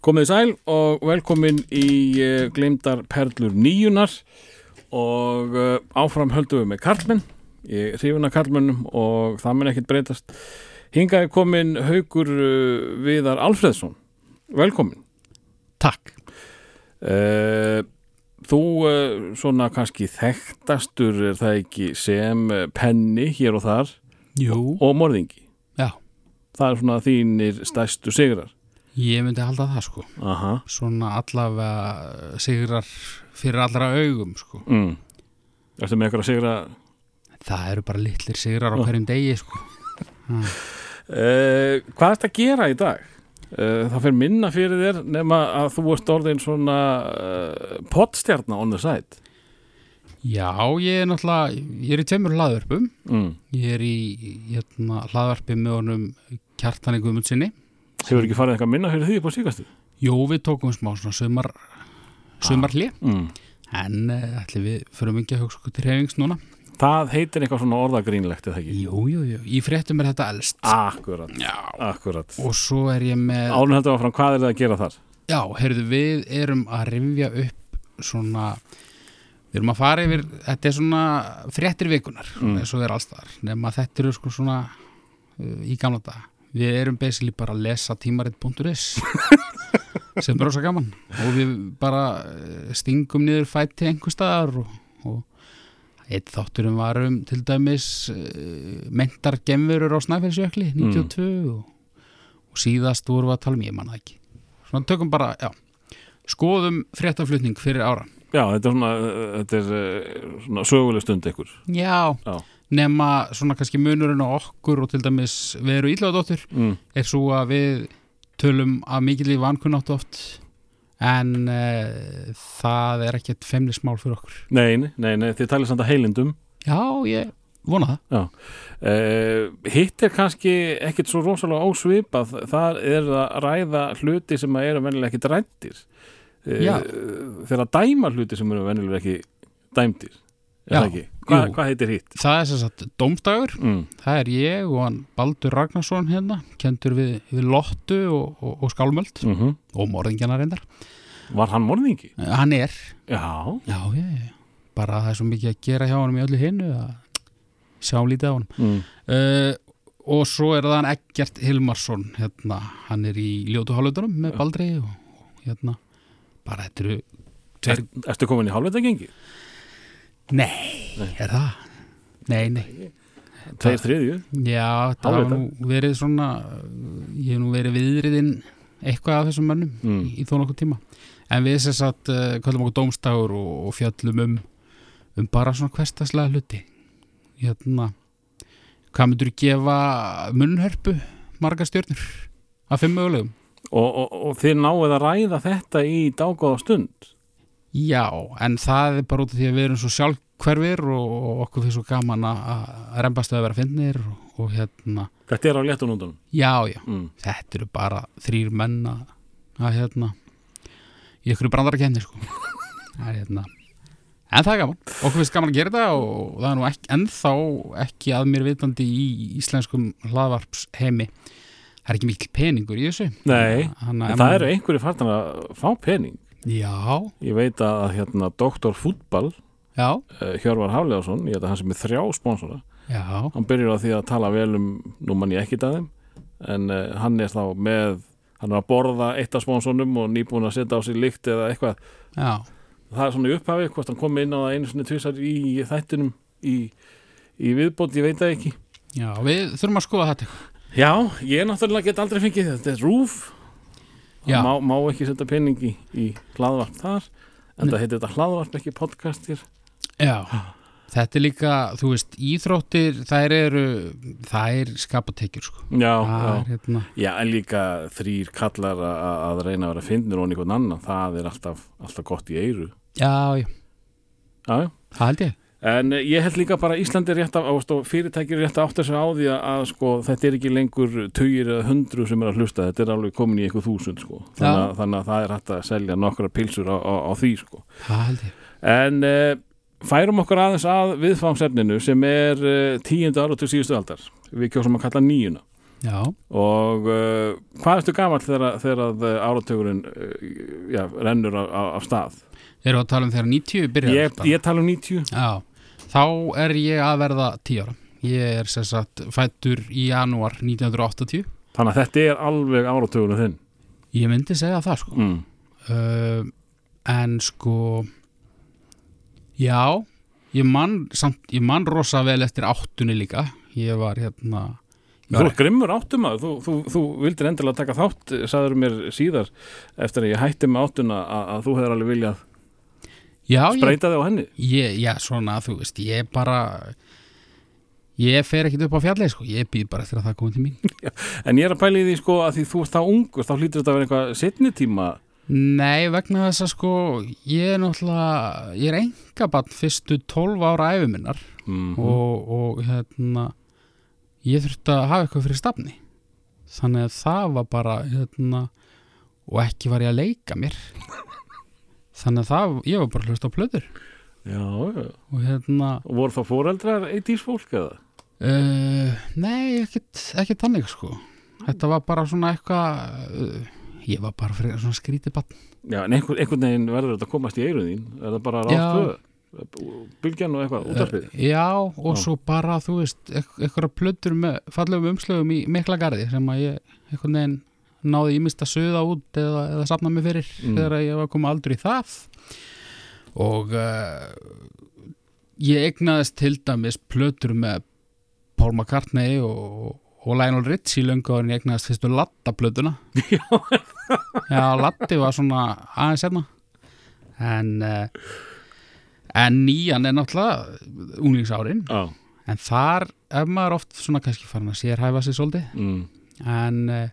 Komið sæl og velkomin í uh, Gleimdar Perlur nýjunar og uh, áfram höldum við með Karlmenn, ég hrifin að Karlmennum og það mun ekkert breytast. Hingaði komin Haugur uh, Viðar Alfredsson, velkomin. Takk. Þú svona kannski þekktastur er það ekki sem penni hér og þar Jú. og morðingi. Já. Það er svona þínir stærstu sigrar. Ég myndi halda það sko. Aha. Svona allavega sigrar fyrir allra augum sko. Mm. Ertu með eitthvað að sigra Það eru bara litlir sigrar á hverjum degi sko. Uh, hvað er þetta að gera í dag? Uh, það fyrir minna fyrir þér nema að þú ert orðin svona uh, potstjarnar on the side Já, ég er náttúrulega, ég er í tveimur hlaðvörpum. mm. Ég er í hérna, hlaðvarpi með honum kjartani Guðmundsinni. Hefur ekki farið eitthvað minna fyrir því på síkastu? Jú, við tókum smá svona sumar, sumarli. Mm. En uh, ætli við förum ekki að hugsa okkur til reyfings núna. Það heitir eitthvað svona orðagrínlegt eða ekki? Jú, jú, jú. Í fréttum er þetta elst. Akkurat, Já. akkurat Og svo er ég með... Ánum heldur áfram, hvað er það að gera þar? Já, heyrðu, við erum að rifja upp svona, við erum að fara yfir, þetta er svona fréttir vikunar, Mm. eins og er allstaðar, nema þetta eru sko svona uh, í gamla daga. Við erum basically bara að lesa tímarit.is sem er rosa gaman. Og við bara uh, stingum niður fæti einhver staðar og, og eitt þátturum var um til dæmis uh, mentar gemverur á Snæfellsjökli 92 og, og síðast vorum við að tala um ég manna ekki. Svona tökum bara, já skoðum fréttaflutning fyrir ára. Já, þetta er svona, uh, þetta er svona söguleg stund ykkur. Já, Já. Nema svona kannski munurinn á okkur og til dæmis við erum ílláðdóttur mm. er svo að við tölum að mikill í vankunnátt oft en uh, það er ekkert femnismál fyrir okkur. Nei, nei, nei, þið talið samt að heilindum. Já, ég vona það. Uh, hitt er kannski ekkit svo rosalega ósvipað. Það er að ræða hluti sem eru venjulega ekki drættir Já. þegar að dæma hluti sem eru venjulega ekki dæmdir. er Já? Hva, hvað heitir hitt? það er sem sagt dómstagur Mm. það er ég og hann Baldur Ragnarsson hérna, kentur við, við Lottu og, og, og Skálmöld Mm og morðingjana reyndar. Var hann morðingi? hann er, Já, já, já, já. Bara það er svo mikið að gera hjá honum í öllu hinnu að sjá lítið á honum. Mm. uh, og svo er það hann Eggert Hilmarsson hérna, hann er í ljótu hálfutunum með Baldri og, og hérna. Bara þetta eru er, Ertu komin í hálfleita gengi? nei, er það? Nei, nei, Tveir þriðju? já það hafa nú verið svona ég hef nú verið viðriðinn eitthvað af þessum mönnum Mm. í, þó nokkuð tíma. En við sem sagt uh, kallum okkur dómstagur og, og fjallum um um bara svona hverstaslega hluti. Hérna hvað myndur gefa munnhörpu marga stjörnur af fimm mögulegum? Og, og, og þið náið að ræða þetta í dágóða stund já, en það er bara út af því að við erum svo sjálfhverfir og, okkur fyrir svo gaman að að rembast að vera finnir og, og hérna, Þetta er á léttunundunum já, já. Mm. þetta eru bara þrýr menn að, að hérna í ykkur brandara kemni sko. Það er hérna. En það er gaman, okkur finnst gaman að gera þetta og það er nú ekki, ennþá ekki að mér vitandi í íslenskum hlaðvarps heimi það er ekki mikil peningur í þessu. Nei, en það eru einhverju fartan að fá pening já, Ég veit að hérna Dr. Fútball já, uh, Hjörvar Hafleðarsson, ég veit að hann sem er þrjá sponsora, já. Hann byrjar á því að tala vel um, nú mann ég ekki að þeim en uh, hann er þá með hann er að borða eitt af sponsornum og nýbúin að setja á sig líkt eða eitthvað. Já, það er svona í upphafi, hvort hann komi inn á það einu sinni tvisar í þættinum í, í viðbót, ég veit það ekki. Já, við þurfum að skoða þetta. Já, ég náttúrulega get aldrei fengið þetta, þetta er rúf. Má, má ekki setja pening í, hlaðvarp þar en það heitir þetta hlaðvarp ekki podcastir. Já, þetta er líka þú veist, íþróttir, þær eru þær skapa tekjur sko. Já, já. er hérna Já, en líka þrýr kallar að, reyna að vera finnir og einhvern annan, það er alltaf, alltaf gott í eyru. já, já, Já, já. það held ég En eh, ég held líka bara að Íslandi rétt af, ást, og fyrirtækir rétt að átta sig á því að, að sko, þetta er ekki lengur tugir eða hundru sem er að hlusta, þetta er alveg komin í eitthvað þúsund, sko. Þannig, að- þannig að það er hægt að selja nokkra pilsur á, á, á því, sko. það held ég En uh, færum okkur aðeins að viðfangsefninu sem er uh, tíundu ára til síðustu aldar. Við kjósum að kalla nýjuna. Já, og uh, hvað ertu gamall þegar, að áratugurinn uh, já, rennur á, á stað eru að tala um þegar 90 byrjar ég, ég tala um 90 Já, þá er ég að verða 10 ára. Ég er sem sagt fættur í janúar 1980 þannig að þetta er alveg áratugurinn þinn. Ég myndi segja það sko. Mm. uh, En sko Já Ég man, samt, ég man rosa vel eftir áttunni líka. Ég var hérna Þú er grimmur áttum að þú, þú, þú vildir endilega taka þátt, sagður mér síðar eftir að ég hætti með áttuna að, að þú hefur alveg viljað Já, þig á henni? Ég, já, svona, þú veist, ég bara Ég fer ekkit upp á fjallið, sko Ég býð bara eftir að það komið til mín. En ég er að pæla í því sko að því þú ert þá ungur þá hlýtur þetta að vera eitthvað setni tíma. Nei, vegna þess að sko Ég er náttúrulega Ég er engabann fyrstu 12 ára æfuminnar mm. og, og hérna ég þurfti að hafa eitthvað fyrir stafni. Þannig að það var bara hérna og ekki var ég að leika mér þannig að það, ég var bara hlust á plöður já, já. og hérna og voru þá fóreldrar eitís fólk eða? uh, nei, ekkit þannig sko þetta var bara svona eitthvað uh, ég var bara fyrir svona skrítið bann Já, en einhvern, einhvern veginn verður þetta að komast í eirun þín er það bara Já. rátt bylgjan og eitthvað, útarpið já, og Já. svo bara þú veist, eitthvað plötur með fallegum umslögum í mikla garði sem að ég einhvern veginn náði ímist að söða út eða, eða safna mig fyrir Mm. þegar ég var að koma aldur í það og uh, ég egnaðist til dæmis plötur með Paul McCartney og, og Lionel Richie löngu áður en ég egnaðist fyrstu Latta plötuna Já. Latti var svona aðeins hérna en uh, en nýjan er náttúrulega unglingsárin Já, en þar er maður oft svona kannski farin að sérhæfa sig svolítið mm. en uh,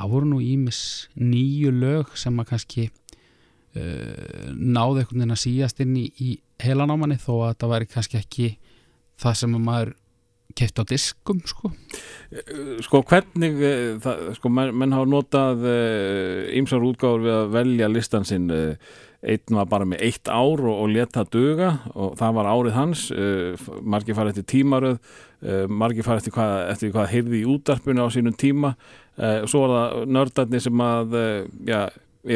það voru nú ímis nýju lög sem að kannski uh, náði einhvern veginn að síast inn í, í heilanámanni þó að þetta væri kannski ekki það sem að maður keft á diskum sko. Sko hvernig eh, það, sko menn, menn hafa notað ýmsar útgáður við að velja listan sinn eh, einn var bara með eitt ár og, og leta duga og það var árið hans eh, margir fara eftir tímaröð eh, margir fara eftir hvað, eftir hvað heyrði í útarpinu á sínum tíma eh, svo er það nördarnir sem að eh, já,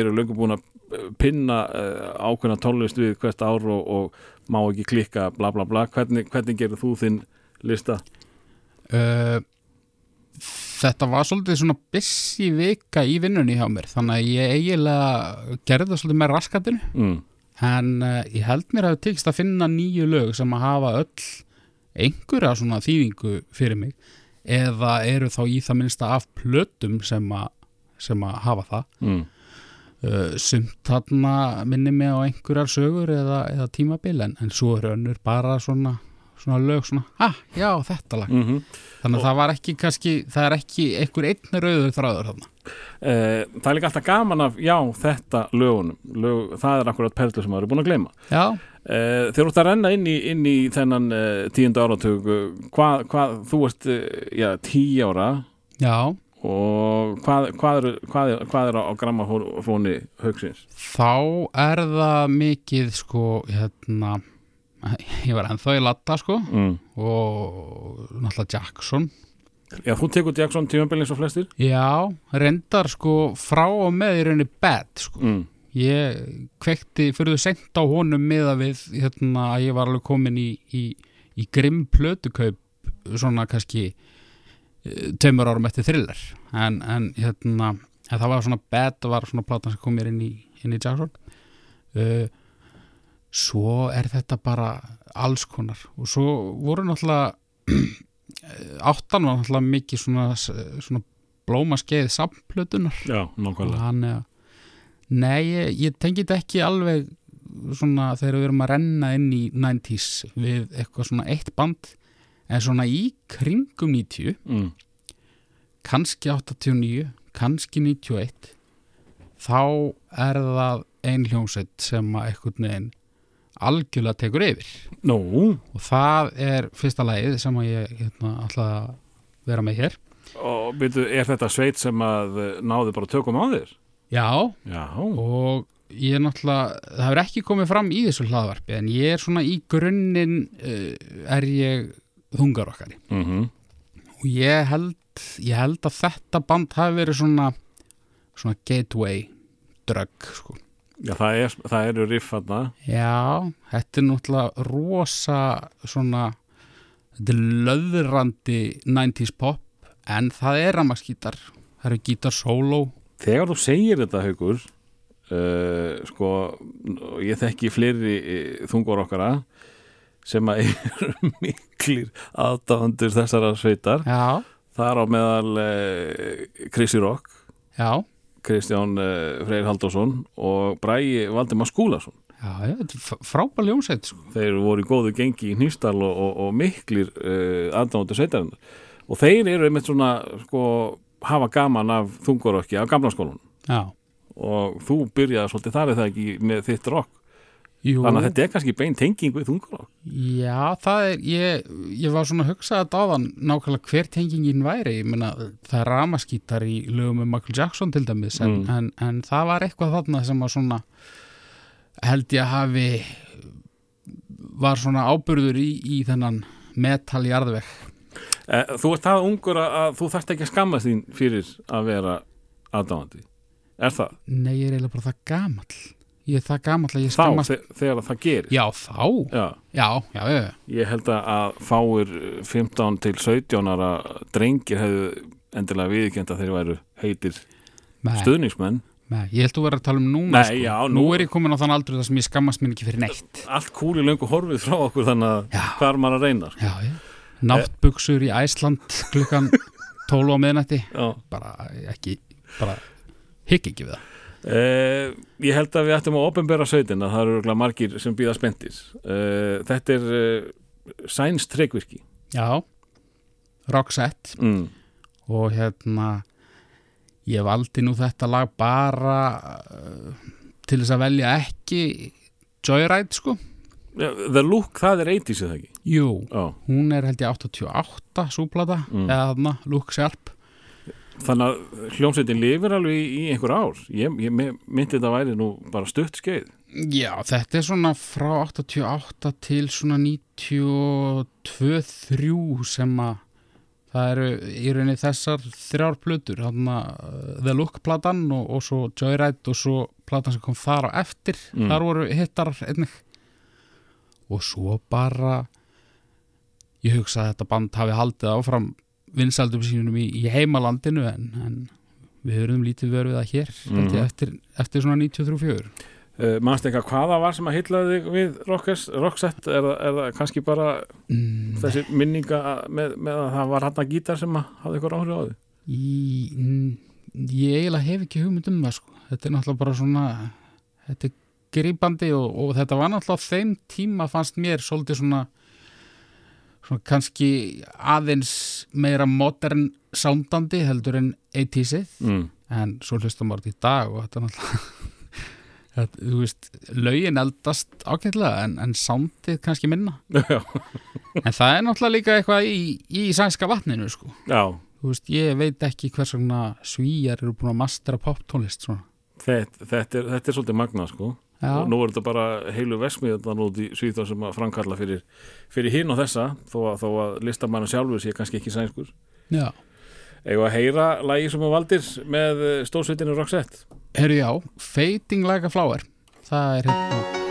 eru löngu búin að eh, pinna ákveðna tónlist við hvert ár og, og má ekki klikka bla bla bla, hvernig, hvernig gerir þú þinn lista? uh, þetta var svolítið svona busy vika í vinnunni hjá mér þannig að ég eiginlega gerði það svolítið með raskatinu Mm. en uh, ég held mér að það tekist að finna nýju lög sem að hafa öll einhverja svona þýðingu fyrir mig eða eru þá í það minnsta af plötum sem að, sem að hafa það. Mm. uh, sumt þarna minni mig á einhverjar sögur eða, eða tímabil en, en svo er önnur bara svona, svona lög svona, ah, já, þetta lag. Mm þannig að það var ekki kannski, það er ekki einhver einn rauður þráður þarna. Eh, það er líka alltaf gaman af, já, þetta lögunum, Lög, það er akkurat perlu sem maður er búin að gleyma. já, þegar þú ert að renna inn í, inn í þennan uh, tíundu áratug, hvað, hvað, þú ert, já, tíu ára já og hvað, hvað, er, hvað, er, er á, grammafóni haugsins? þá er það mikið sko, hérna ég var ennþá í latta sko Mm. og náttúrulega Jackson Já, þú tekur Jackson tímabilið svo flestir? já, reyndar sko frá og með í rauninni bad sko Mm. Ég kvekti fyrir þau sent á honum miða við hérna að ég var alveg komin í, í, í grimm plötukaup svona kannski eh, tveimur árum eftir thriller. En, en hérna en það var svona það var svona platan sem kom mér inn í, inn í Jackson. Uh, svo er þetta bara alls konar. Og svo voru náttúrulega áttan var náttúrulega mikið svona, svona blómaskeið samplötunar Já, nákvæmlega. Nei, ég, ég tengi þetta ekki alveg svona þegar við erum að renna inn í 90s við eitthvað svona eitt band en svona í kringum 90 Mm. kannski 89, kannski 91 þá er það ein hljómsveit sem að einhvern veginn algjörlega tekur yfir Nú, og það er fyrsta lagið sem að ég hérna, ætla að vera með hér og byrju, er þetta sveit sem að eh, náði bara tökum á þér? Já, Já, og ég er náttúrulega, það hefur ekki komið fram í þessu hlaðvarpi en ég er svona í grunninn uh, er ég þungar okkari mhm, og ég held ég held að þetta band hafi verið svona svona gateway drug sko. Já, það, er, það eru riff þarna. Já, þetta er náttúrulega rosa svona þetta er löðrandi 90s pop en það er ramaskítar það eru gítar solo Þegar þú segir þetta, Haugur uh, sko, ég þekki fleiri uh, þungur okkara sem að eru miklir aðdáðandur þessara sveitar. Já, þar á meðal uh, Chrissy Rock já, Kristján uh, Freyr Halldórsson og Bræi Valdimar Skúlason. Já, já þetta er f- frábær ljónsveit sko. þeir voru í góðu gengi í Nýstal og, og, og miklir uh, aðdáðandur sveitarinnar. Og þeir eru einmitt svona sko, hafa gaman af þungurokki af gamla skólanum. Já, og þú byrjaði svolítið þar er það ekki með þitt rock jú. Þannig að þetta er kannski bein tenging við þungurokk Já, það er, ég, ég var svona að hugsa þetta áðan nákvæmlega hver tengingin væri, meina það er ramaskítar í lögum með Michael Jackson til dæmis, en, Mm. en, en það var eitthvað þarna sem var svona held ég að hafi var svona ábyrður í, í þennan metaljarðveg eh, Þú ert það ungur að, að þú þarft ekki að skammast þín fyrir að vera aðdáðandi er það? Nei, ég er eiginlega bara það gamall ég er það gamall að ég Þá, skammast þe þegar það gerir Já, þá? Já, Já, já, já, ég held að- að fáir 15 til 17 ára drengir hefðu endilega viðkjönd að þeir væru heitir Nei, stuðningsmenn nei, ég held þú verður að tala um núna Nei, sko. já, nú... nú- er ég komin á þann aldrei þar sem ég skammast mér ekki fyrir neitt allt kúli löngu horfið frá okkur þannig að hvað er maður að reyna sko? Já, já. Náttbuxur í Æsland klukkan 12 á miðnætti. Bara ekki, bara higg ekki við það. Eh, ég held að við ættum að opinbera sveitina, það eru margir sem býða spendir eh, þetta er eh, sæns trekvirki. Já, Roxette mm. og hérna ég valdi nú þetta lag bara uh, til þess að velja ekki Joyride sko The Look, það er 80s eða ekki? Jú, Já. hún er held ég 88 súplata, Mm. eða þarna Look Sharp. Þannig að hljómsveitin lifir alveg í, í einhver ár. Ég, ég myndi þetta væri nú bara stutt skeið. Já, þetta er svona frá 88 til svona 92-3 sem að það eru í rauninni þessar þrjár plötur, hann The Look platan og, og svo Joyride og svo platan sem kom þar á eftir. Mm. þar voru hittar einnig og svo bara ég hugsa að þetta band hafi haldið áfram vinsaldum sínum í, í heimalandinu en, en við höfum lítið verið það hér mm Mhm. eftir, eftir svona 93-4 uh, mannst eitthvað hvaða var sem að hyllaði þig við Roxette, er, er það kannski bara mm, þessi minninga með, með að það var hann að gítar sem að hafði eitthvað áhrif á þig ég eiginlega hef ekki hugmynd um það sko. þetta er náttúrulega bara svona þetta er grípandi og, og þetta var náttúrulega þeim tíma fannst mér svolítið svona, svona kannski aðeins meira modern soundandi heldur en 80sið mm. en svo hlustum maður þetta í dag og þetta er náttúrulega þetta, þú veist, lögin eldast ágætlega en, en soundið kannski minna. En það er náttúrulega líka eitthvað í, í sænska vatninu sko. Já. Þú veist, ég veit ekki hvers vegna svíjar eru búin að mastera poptónlist svona. þetta, þetta, þetta er svolítið magna sko Já, og nú er þetta bara heilu vesmiðan út í Svíþjóð sem að framkalla fyrir, fyrir hinn og þessa þó að, þó að listamannu sjálfur sé kannski ekki sænskur. Já. Eða að heyra lagi sem að valdir með stórsveitinu Roxette? Herru já, Fading Like a Flower. Það er hérna,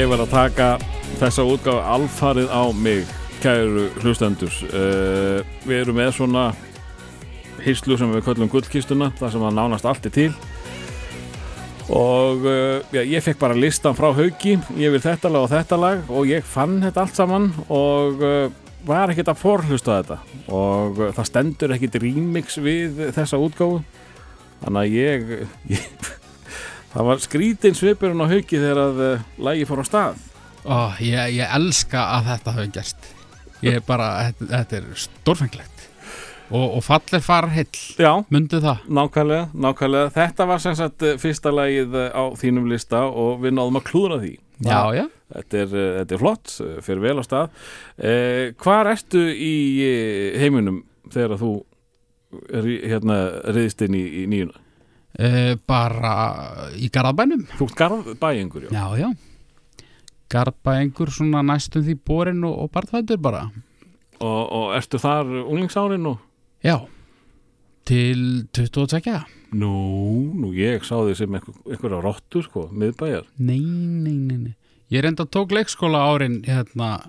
Ég verð að taka þessa útgáfu alfarið á mig, kæru hlustendur. Uh, við erum með svona hýslu sem við köllum gullkistuna, það sem að nánast allt er til. Og uh, já, ég fekk bara listan frá Hauki, ég vil þetta lag og þetta lag og ég fann þetta allt saman og uh, var ekkert að forhlusta þetta. Og það stendur ekkert remix við þessa útgáfu. Þannig að ég, ég það var skrítin svipurinn á Hauki þegar að uh, lagi fór á stað. Ó, ég, ég elska að þetta hafi gerst Ég er bara, þetta, þetta er stórfenglegt Og, og fallir fara heill Já, Mundu það nákvæmlega, nákvæmlega. Þetta var sem sagt uh, fyrsta lagið uh, á þínum lista og við náðum að klúðra því. Já, já Þetta er, þetta er flott, fyrir vel á stað. Uh, hvar ertu í heiminum þegar þú er, hérna, reyðist inn í, í nýjuna? Uh, Bara í Garðabænum Þú ert garðbæingur, já. Já, já Garðbæingur svona næstum því borin og, og barðfættur bara Og, og ertu þar unglingsárin og... Já Til 22 Nú, nú, ég sá því sem einhver, einhverja rottu, sko, miðbæjar. Nei, nei, nei, nei Ég reynda tók leikskóla árin hérna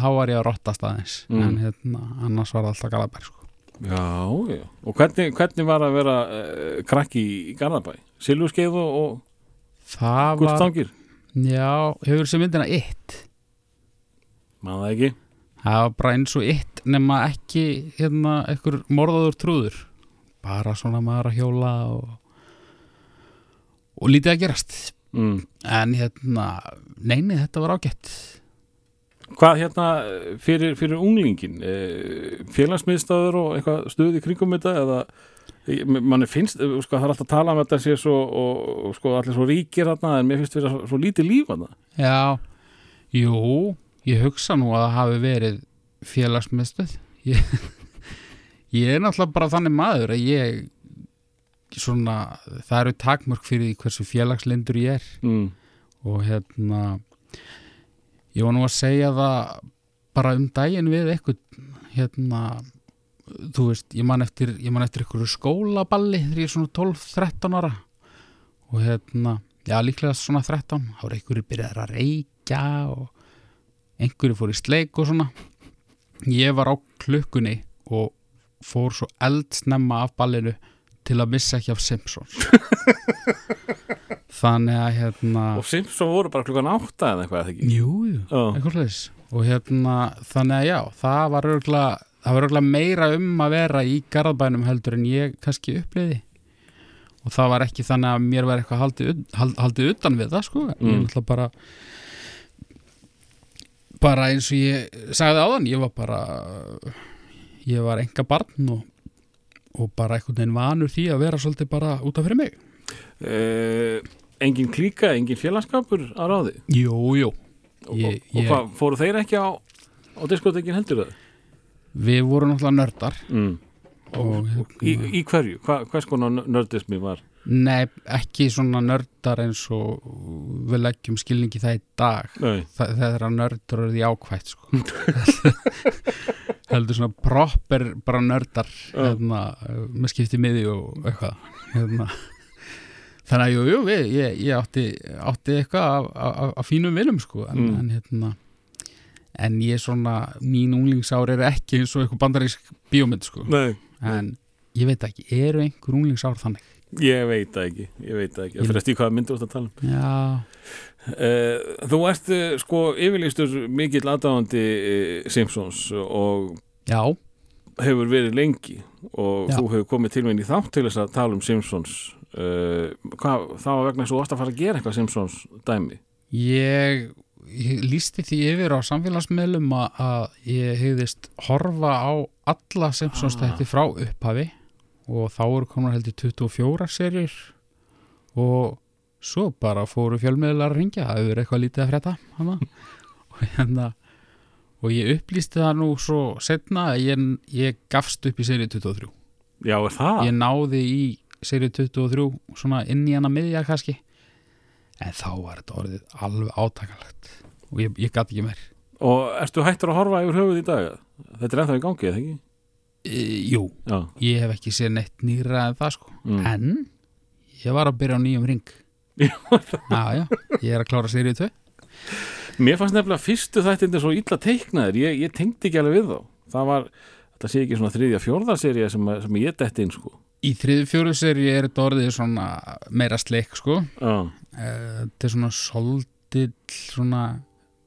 þá var ég að rottast aðeins Mm. en hérna annars var það alltaf Garðabær sko. Já, já. Og hvernig, hvernig var að vera uh, krakki í, Garðabæ? Silvurskeið og, gullstangir? Já, hefur sem myndina It Maður ekki? Það var bara eins og It nema ekki hérna einhver morðaður trúður bara svona maður að hjóla og, og lítið að gerast Mm. en hérna, neini þetta var ágætt Hvað hérna fyrir, fyrir unglingin? Eh, félagsmiðstæður og eitthvað stuð í kringum þetta eða manni finnst, eh, sko, það er alltaf að tala um þetta sé svo, og, sko, allir svo ríkir þarna en mér finnst vera svo, svo lítið líf þarna. Já, jú ég hugsa nú að það hafi verið félagsmiðstöð ég, ég er náttúrulega bara þannig maður að ég svona, það eru takmörk fyrir hversu félagslindur ég er Mm. og hérna ég var nú að segja það bara um daginn við eitthvað hérna þú veist, ég man eftir, ég man eftir einhverju skólaballi þegar ég er svona 12-13 ára. Og hérna já líklega svona 13 þá er einhverju byrjaðar að reykja og einhverju fór í sleik og svona. Ég var á klukkunni og fór svo eldsnemma af ballinu til að missa ekki af Simpsons þannig að hérna Og Simpson voru bara klukkan átta eða eitthvað eða ekki? jú, jú, Já. eitthvað hlæs og hérna, þannig að já, það var örgulega, það var örgulega meira um að vera í garðbænum heldur en ég kannski uppliði og það var ekki þannig að mér var eitthvað haldið, haldið utan við það sko, ég Mm. náttúrulega bara bara eins og ég sagði áðan, ég var bara ég var enga barn og, og bara einhvern veginn vanur því að vera svolítið bara út af fyrir mig Eh, engin klíka, engin félagskapur á ráði? Jú, jú, Og, Ég- og, og ég- hvað, fóru þeir ekki á, á diskotekin heldur það? við vorum náttúrulega nördar Mm. og, Í, í hverju? Hva, hvers konar nördismi var? Nei, ekki svona nördar eins og við leggjum skilningi það í dag. Þa, það er að nördur eru því ákvætt sko. heldur svona proper bara nördar hérna, með skipti miði og eitthvað hérna. þannig að jú, jú, við, ég, ég átti, átti eitthvað af fínum vinum sko, en, Mm. en hérna en ég svona, mín unglingsár er ekki eins og eitthvað bandarísk bíómynd sko. Nei. en ég veit ekki, eru einhver unglingsár þannig? Ég veit það ekki, ég veit það ekki. Það fyrir að stíða hvaða myndir þú ert að tala um. Já, Uh, þú ert uh, sko yfirlýstur mikill aðdáðandi uh, Simpsons og já hefur verið lengi og Já. þú hefur komið til minn í þátt til þess að tala um Simpsons hvað, það var vegna þess að þú varst að fara að gera eitthvað Simpsons dæmi Ég, ég lísti því yfir á samfélagsmiðlum að, ég hefðist horfa á alla Simpsons Ah. þætti frá upphafi og þá eru konar heldur 24 serjur og svo bara fóru fjölmiðlar að ringja, það verið eitthvað lítið að frétta og hérna og ég upplýsti það nú svo setna að ég, ég gafst upp í serju 23 Já, er það? ég náði í serið 23 svona inn í hana miðja kannski. En þá var þetta orðið alveg átakalegt og ég, ég gæti ekki meir. Og ertu hættur að horfa yfir höfuð í dag? Þetta er ennþá í gangi, eða ekki? E, Jú, Já. ég hef ekki séð neitt nýra en það sko. Mm. en ég var að byrja á nýjum ring já, já, ég er að klára sérið 2 Mér fannst nefnilega fyrstu þættindir svo illa teiknaðir, ég, ég tengdi ekki alveg við þá. Það var, þetta sé ekki svona þriðja fjórða serið sem, sem ég detti inn sko. Í þriði fjóru seri er þetta orðið svona meira sleik sko. Já, Eh, þetta er svona soldill svona,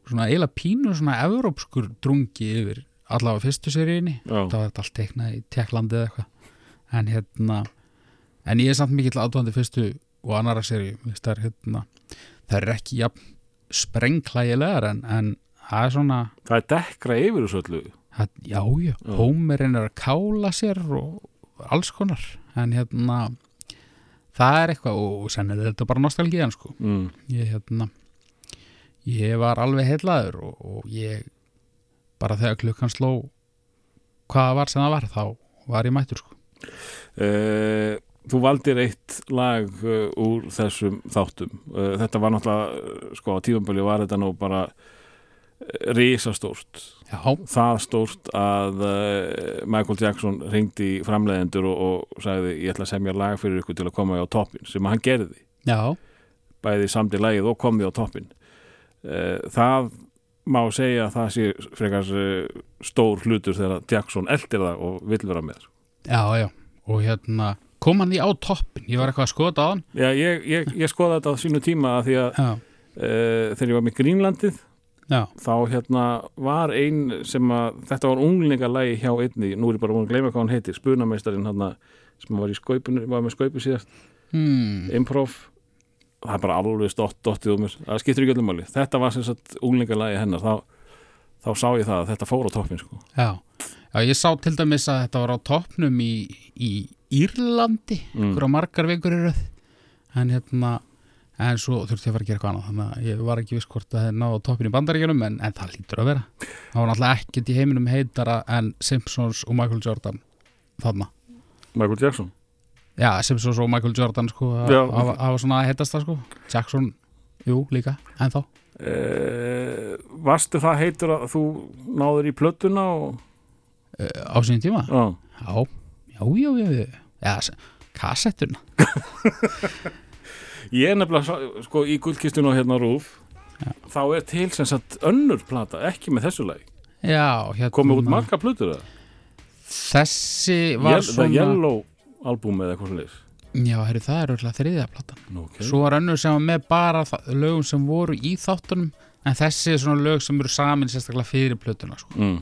svona eiginlega pínu svona evrópskur drungi yfir allavega fyrstu seríinni það var allt teiknað í Tjekklandi eða eitthvað. En hérna en ég er samt mikill aðdóðandi fyrstu og annara seríu. Er hérna það er ekki jafn sprengklægilegar en, en það er svona það er dekkra yfir þessu öllu. Það, já, já, Já. Hómerinn er að kála sér og alls konar. En hérna það er eitthvað og senn er þetta bara nostalgíðan sko. Mm. ég hérna ég var alveg heillaður og, og ég bara þegar klukkan sló hvaða var sem það var þá var ég mættur sko. Uh, þú valdir eitt lag uh, úr þessum þáttum. Uh, þetta var náttúrulega sko á tífamböli var þetta nú bara risastórt. Það stórt að Michael Jackson ringdi í framleiðendur og, og sagði ég ætla að semja lag fyrir ykkur til að koma á toppin sem hann gerði. Já, bæði samdi lagið og komði á toppin það má segja að það sé frekar uh, stór hlutur þegar Jackson eldir það og vill vera með. Já, já. Og hérna kom hann því á toppin ég var eitthvað að skota á hann. Já, ég, ég, ég skoða þetta á sínu tíma að því að uh, þegar ég var með Grínlandið já, þá hérna var ein sem að þetta var unglingalægi hjá einni nú er ég bara búin að gleyma hvað hann heitir spunameistarinn hann sem var í skaupinu var með skaupu síðast, hmm, improv það er bara alveg stótt dottið um mér. Það skiptir ekki öllum máli, þetta var sem sagt unglingalægi hennar, þá, þá sá ég það að þetta fór á toppin sko. Já. Já, ég sá til dæmis að þetta var á toppnum í, í Írlandi. Mm. ykkur á margar vikur röð. En hérna en svo þurfti ég að fara að gera eitthvað annað. Þannig að ég var ekki viss hvort að það er náð á toppin í bandaríkjunum en, en það lítur að vera. Það var náttúrulega ekkert í heiminum heitara en Simpsons og Michael Jordan þarna. Michael Jackson já, Simpsons og Michael Jordan sko Já. var svona að heitast það sko. Jackson, jú, líka, en þá uh, Varstu það heitur að þú náður í plötuna og á sín tíma? Já, já, já, já, já, já. já kassettuna. Ég er nefnilega svo- sko í gullkistun og hérna rúf þá er til sem sagt önnur plata ekki með þessu lagi, já, hérna komið út marga plötur það, þessi var Yell, svona Yellow album eða eitthvað svolítið já, herri, það er öll þriðja platan okay. Svo var önnur sem var með bara lögum sem voru í þáttunum en þessi er svona lög sem eru samin sérstaklega fyrir plötuna sko. mm.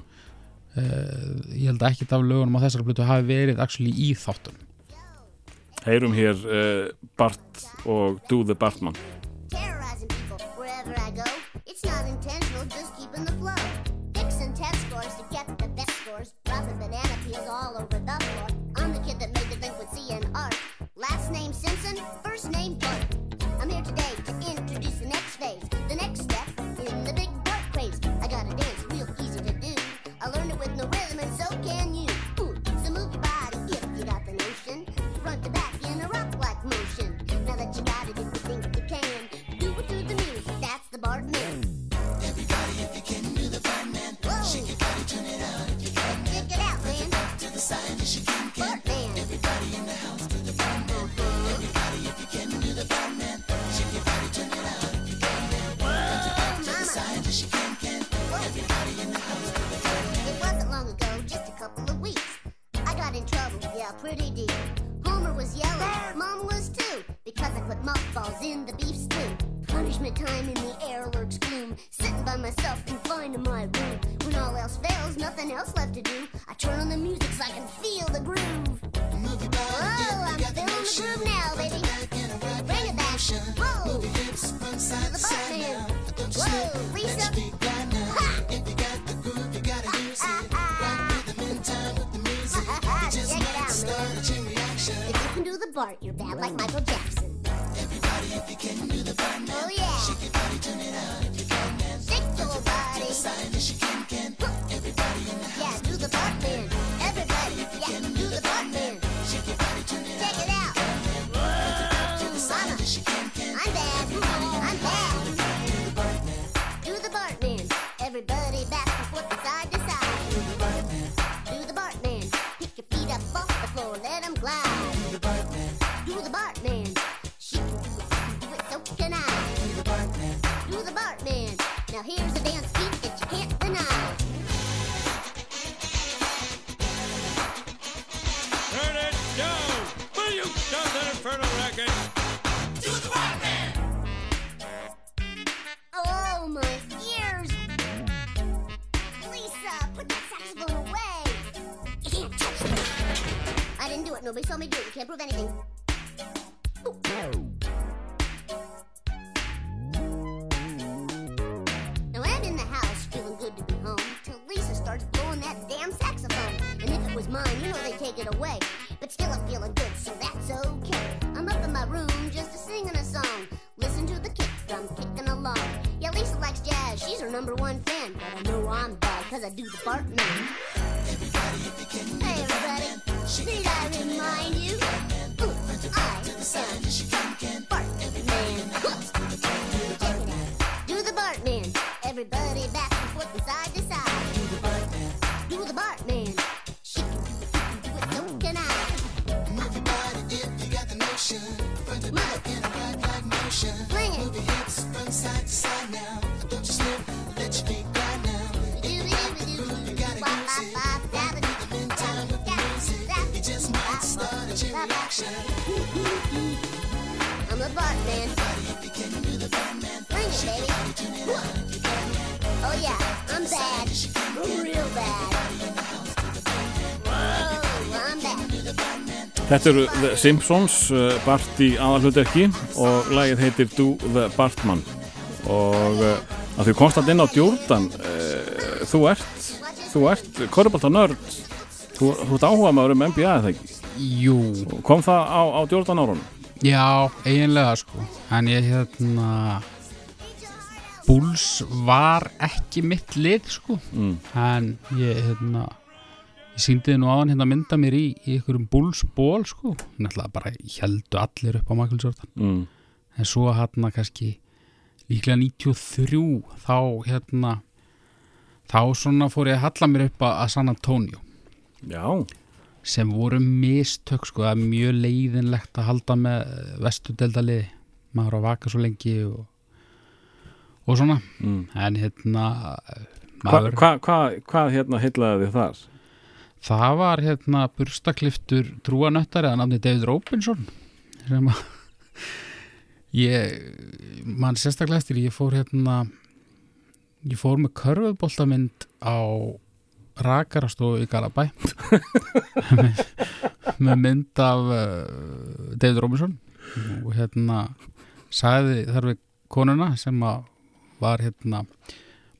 uh, ég held að ekkert af lögunum á þessari plötu hafi verið actually í þáttunum Heyrum hér uh, Bart og Do the Bartman terrorizing people wherever I go. It's not intentional, just keeping the flow. Fixing test scores to get the best scores. Dropping banana peels all over the floor. Can you. Pretty deep. Homer was yelling, Mom was too, because I put mothballs in the beef stew. Punishment time in the air lurks gloom. Sitting by myself, confined in my room. When all else fails, nothing else left to do. I turn on the music so I can feel the groove. Whoa, oh, I'm feeling the groove now, baby. Bring it back. Whoa. To the butt man. Whoa, Lisa. Ha! Bart, you're bad like Michael Jackson. Everybody, if you can do the oh yeah. Do. Nobody saw me do it. You can't prove anything. Now I'm in the house, feeling good to be home, till Lisa starts blowing that damn saxophone. And if it was mine, you know they'd take it away. But still, I'm feeling good, so that's okay. I'm up in my room just a singing a song. Listen to the kick drum kicking along. Yeah, Lisa likes jazz, she's her number one fan. But I know I'm bad, cause I do the Bart man. Hey, everybody, need I remind you? I am Bart man. Check it out. Do the Bart man. Everybody back and forth side to side. Do the Bart man. Do the Bart man. She can do it, do can I. Move your body if you got the notion. In a motion. Move your hips from side to side now. Chain reaction. I'm the Bart man. Bring it, baby. Oh yeah, I'm bad. I'm real bad. Whoa, I'm bad. Þetta eru The Simpsons, uh, Bart í aðalhutverki og lagið heitir Do the Bartman og uh, að því komst að inn á Jordan uh, þú ert þú ert korrupálta nörd þú, þú ert áhuga maður um NBA eða ekki Jú, kom það á, á Jordan árunum? Já, eiginlega sko. En ég hérna Bulls var ekki mitt lið sko. Mm. en ég hérna ég síndi þið nú áðan hérna að mynda mér í, í einhverjum Bulls ból sko. Náttúrulega bara heldu allir upp á Michael Jordan. Mm. en svo hérna kannski líklega 93 þá hérna þá svona fór ég að halla mér upp að San Antonio. Já, sem voru mistök sko, það er mjög leiðinlegt að halda með vestudeldaliði maður á vaka svo lengi og, og svona mm. en hérna Hva, maður, hva, hva, hvað hérna heillaði þið þar? það var hérna burstakliftur trúanöttar eða nafni David Robinson sem að ég mann sérstaklega eftir ég fór hérna ég fór með körfuboltamynd á rakarastofu í Garabæ með mynd af uh, David Robinson. Og hérna sagði þar við konuna sem að var hérna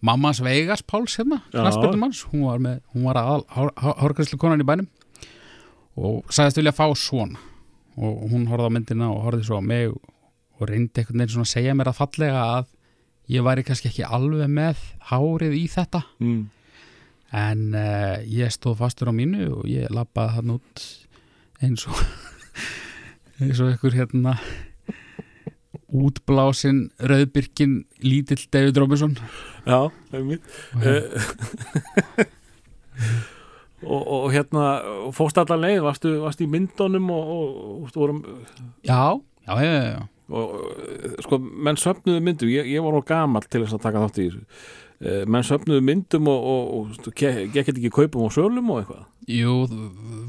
mammas Vegas Páls hérna, knastbyrnumanns hún var, með, hún var að hórgræslu konan í bænum. Og sagðist vilja fá svona og hún horfði á myndina og horfði svo á mig og reyndi einhvern veginn svona að segja mér að fallega að ég væri kannski ekki alveg með hárið í þetta. Mm. En uh, ég stóð fastur á mínu og ég lappaði hann út eins og eins og einhver hérna útblásin rauðbyrkin lítill David Robinson. Já, það er mitt og, og, hérna fóst allar leið, varstu, varstu í myndunum og, og, vorum já, já, já, já, og eh, sko, menn söfnuðu myndum. Ég, ég var á gamall til þess að taka þátt í þessu menn söfnuðu myndum og, og, og ge- gekk ekki kaupum og sölum og eitthvað? Jú,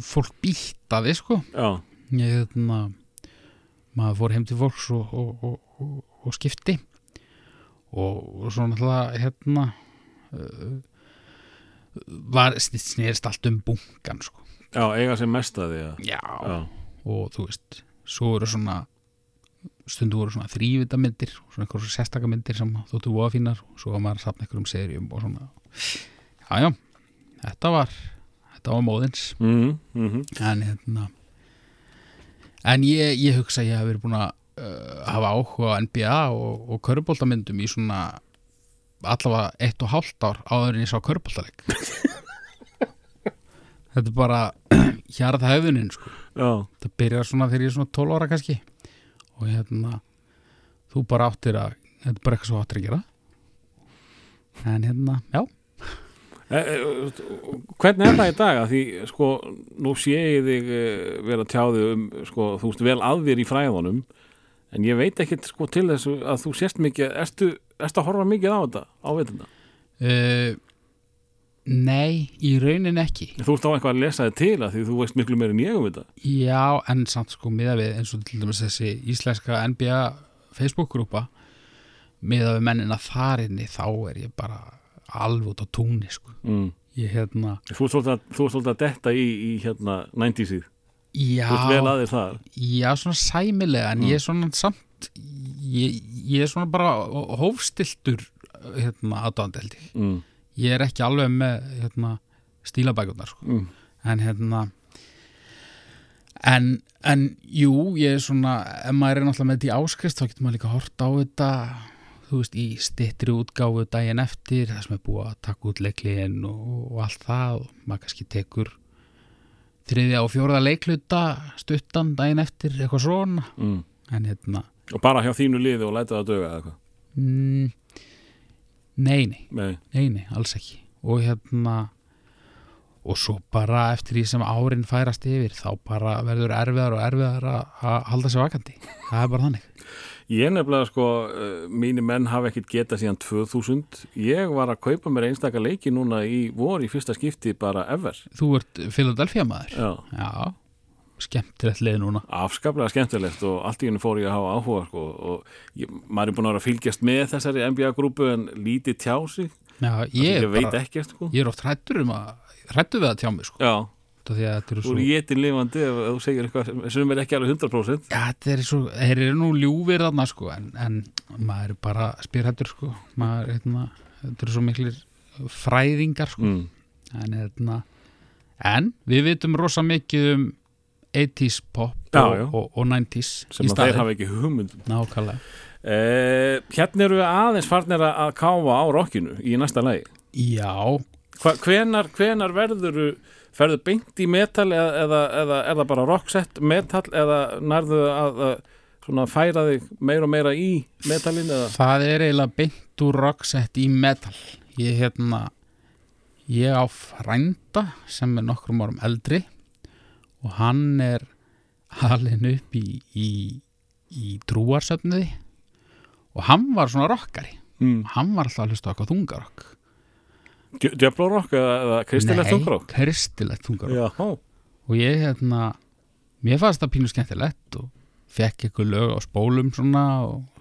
fólk býttaði sko. Já, ég hérna maður fór heim til fólks og, og, og, og, og skipti. Og, og svo náttúrulega hérna uh, var snerist allt um bunkan sko. Já, eiga sem mest að því já, Já, og þú veist svo eru svona stundu voru svona þrývitamindir svona einhverjum sérstakamindir sem þóttu voða fínar og svo var maður að safna einhverjum serjum og svona. Já, já, þetta var þetta var móðins. Mm, mm en hérna en ég, ég hugsa að ég hef verið búin að uh, hafa áhuga á NBA og, og köruboltamyndum í svona allavega eitt og hálft ár áður en ég sá köruboltaleg þetta er bara hjarð hefðunin sko þetta byrjar svona þegar ég er svona 12 ára kannski og hérna þú bara áttir að þetta er bara eitthvað svo áttir að gera. En hérna, já. E, e, hvernig er það í dag? Að því sko nú sé ég þig e, vera tjáði um sko þú veist vel að þér í fræðunum en ég veit ekkit sko til þessu að þú sést mikið. Ertu, ertu að horfa mikið á þetta á veitunda uh, nei, í raunin ekki. Þú ert á eitthvað að lesa þig til að því þú veist miklu meir en ég um þetta. Já, en samt sko miða við eins og til dæmis þessi íslenska NBA Facebook-grúpa miða við mennina þarinni þá er ég bara alveg út á túnni sko. Mm. ég hérna, þú ert svolítið að, að detta í, í hérna 90-sið Já, Þú ert vel að þér þar. Já, svona sæmilega en ég er svona samt ég, ég er svona bara hófstiltur hérna, aðdáðandi held ég mm. Ég er ekki alveg með hérna, stílabækurnar sko. Mm. en hérna en, en jú, ég er svona ef maður er náttúrulega með þetta í áskrift þá getur maður líka hort á þetta þú veist, í stittri útgáfu daginn eftir það sem er búið að taka út leikliðin og, og allt það og maður kannski tekur þriðja og fjóraða leikluta stuttan daginn eftir eitthvað svona Mm. en hérna Og bara hjá þínu liði og læta það döga eða eitthvað mm, nei, nei. Nei, Nei, nei, alls ekki. Og hérna og svo bara eftir því sem árin færast yfir þá bara verður erfiðar og erfiðar að halda sér vakandi. Það er bara þannig. Ég nefnilega sko, uh, mínir menn hafa ekkit getað síðan 2000. Ég var að kaupa mér einstaka leiki núna í vor í fyrsta skipti bara ever. Þú ert Philadelphia maður? Já, Já, skemmtilegt leið núna afskaplega skemmtilegt og allt í henni fór ég að hafa áhuga sko, og ég, maður er búin að vera að fylgjast með þessari NBA-grúpu en lítið tjá sig. Já, Ég, ég, bara, ekkert sko. ég er oft hrættur um að hrættur við að tjá mig sko Já, þú svo er jétin lifandi ef þú segir eitthvað sem- er ekki alveg 100%. Já, þetta er svo, þeir eru nú ljúfir þarna sko en, en maður er bara spyrhættur sko maður, hérna, þetta eru svo miklir fræðingar sko Mm. en, hérna, en við vitum rosa mikið um 80s pop Já, og, já. og, og 90s Sem að þeir hafa ekki hugmynd. nákvæmlega Eh, hérna eru við aðeins farnir að káfa á rockinu í næsta lagi. já, Hva, hvenar, hvenar verður ferðu beint í metal eða, eða, eða er það bara rocksett metal eða nærðu að, að færa þig meira og meira í metalin eða það er eiginlega beint úr rocksett í metal ég hérna ég á frænda sem er nokkrum árum eldri og hann er halin upp í, í, í trúarsöfniði og hann var svona rockari. Mm. hann var alltaf að hlusta eitthvað þungarokk djöflórokk eða, kristilegt Nei, þungarokk kristilegt þungarokk og ég hérna mér fannst það pínu skemmtilegt og fekk eitthvað lög á spólum svona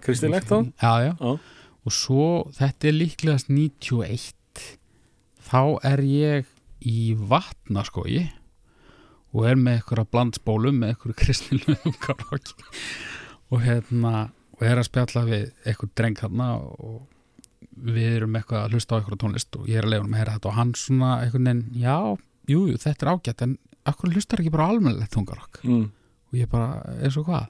kristilegt þá? Já, já. Já. og svo þetta er líklegast 91 þá er ég í vatnaskói og er með eitthvað blandspólum með eitthvað kristilegu karokki og hérna og er að spjalla við eitthvað dreng þarna og við erum eitthvað að hlusta á eitthvað tónlist og ég er að leiða um að heyra þetta. Og hann svona eitthvað en já, jú, jú, þetta er ágætt en akkur hlustar ekki bara almennilegt þungarokk? Mm. og ég bara, eins og hvað?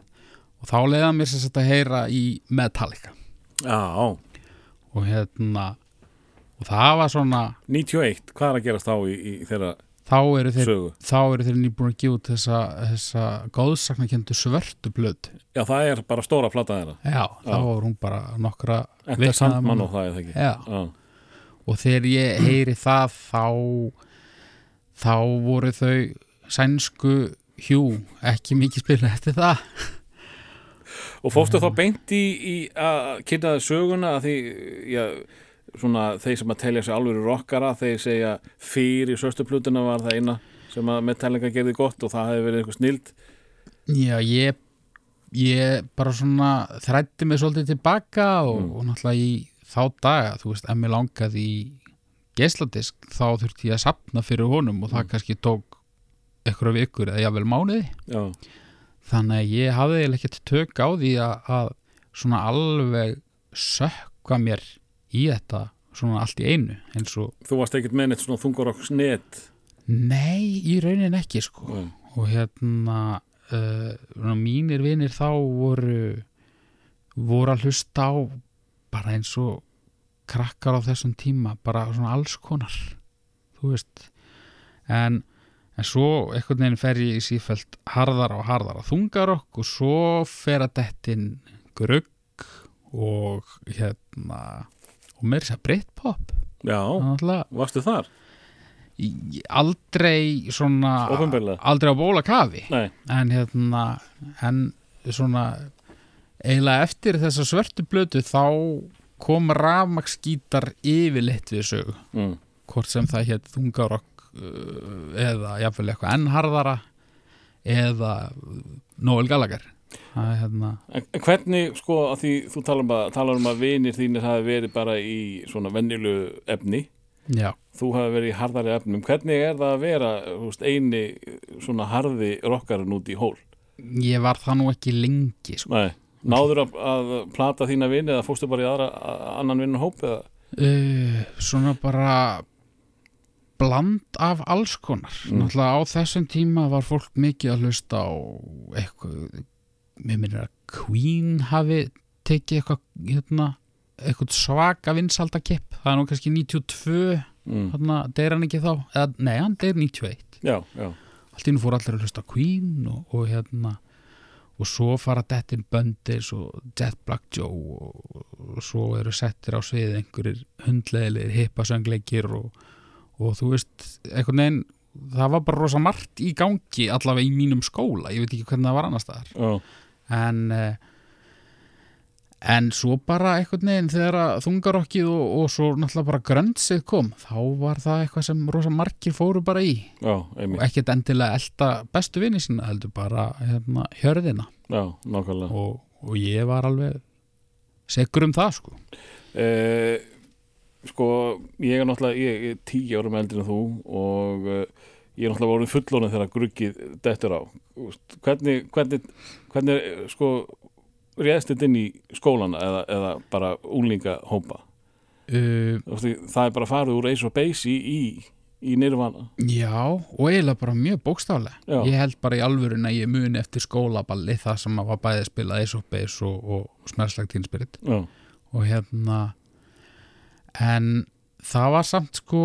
Og þá leiða mér sér að heyra í Metallica. Já, og hérna og það var svona 91, hvað er að gerast þá í, í þeirra þá eru þeir, þeir nýbúin að gefa út þessa, þessa góðsaknakendu svörtu blöð Já, það er bara stóra plata þeirra. Já, þá var hún bara nokkra Enter vikna Sandman og það er það ekki? Já, Já, og þegar ég heyri það þá þá voru þau sænsku hjú ekki mikið spila eftir það. Og fórstu þá beint í, í að kynna söguna að því, já, svona þeir sem að telja sig alveg rockara, þeir segja fyrir söstuplutuna var það eina sem að Metallica gerði gott og það hefði verið eitthvað snild. Já, ég, ég bara svona þrætti mig svolítið tilbaka og, Mm. og náttúrulega í þá daga, þú veist, ef mér langaði í geisladisk, þá þurfti ég að sapna fyrir honum og það kannski tók einhverja vikur eða jafnvel mánuði Já, þannig að ég hafði ekkert tök á því að, að svona alveg sökka mér í þetta svona allt í einu eins og, þú varst ekkert með neitt svona þungarokks net. nei, í raunin ekki sko Nei. og hérna uh, mínir vinir þá voru voru að hlusta á bara eins og krakkar á þessum tíma bara svona alls konar þú veist en, en svo einhvern veginn fer ég í sífælt harðar og harðar að þungarokk og svo fer að dettin grugg og hérna og mér sér breytt pop Já, náttúrulega varstu þar? aldrei svona Opinberlega? aldrei á bóla kafi Nei, en hérna en svona eiginlega eftir þessa svörtu blötu þá kom rafmaksgítar yfirleitt við sögu mm. hvort sem það hétt þungarokk uh, eða jafnvel eitthvað ennharðara eða Noel Gallagher er hérna En hvernig, sko, að því þú talar um að, talar um að vinir þínir hafi verið bara í svona vennilu efni Já, þú hafi verið í harðari efnum hvernig er það að vera veist, eini svona harði rockarinn út í hól ég var það nú ekki lengi sko. Nei. náður að, að plata þína vini eða fórstu bara í aðra, að, annan vinnur hóp eða? uh, Svona bara bland af alls konar Mm. Náttúrulega á þessum tíma var fólk mikið að hlusta á eitthvað mér minnir að Queen hafi tekið eitthvað hérna, eitthvað svaka vinsaldakipp það er nú kannski 92 Mm. þarna deyr hann ekki þá. Eða, nei, hann deyr 91 já, já, allt í nú fór allir að hlusta Queen og, og hérna og svo fara dettin böndis og Jet Black Joe og, og svo eru settir á svið einhverjir hundlegilegir hippasöngleikir og, og þú veist einhvern veginn það var bara rosa margt í gangi allavega í mínum skóla, ég veit ekki hvernig það var annars staðar. Já. En eh, en svo bara einhvern veginn þegar þungarokkið og, og svo náttúrulega bara grönnsið kom þá var það eitthvað sem rosa margir fóru bara í. Já, og ekkert endilega elda bestu vinni sína heldur bara hérna, hjörðina. Já, og, og ég var alveg segur um það sko. Eh, sko, ég er náttúrulega ég er tíu árum eldri en þú og uh, ég er náttúrulega voruð fullónu þegar gruggið dettur á. Hvernig, hvernig, hvernig sko, réðst þetta inn í skólan eða, eða bara úlinga hópa uh, það er bara farið úr Ace of Base í, í, í Nirvana. Já, og eiginlega bara mjög bókstaflega. Já. ég held bara í alvörun að ég muni eftir skólaballi það sem að var bæði spilað Ace of Base og, og smerslagt já, og hérna en það var samt sko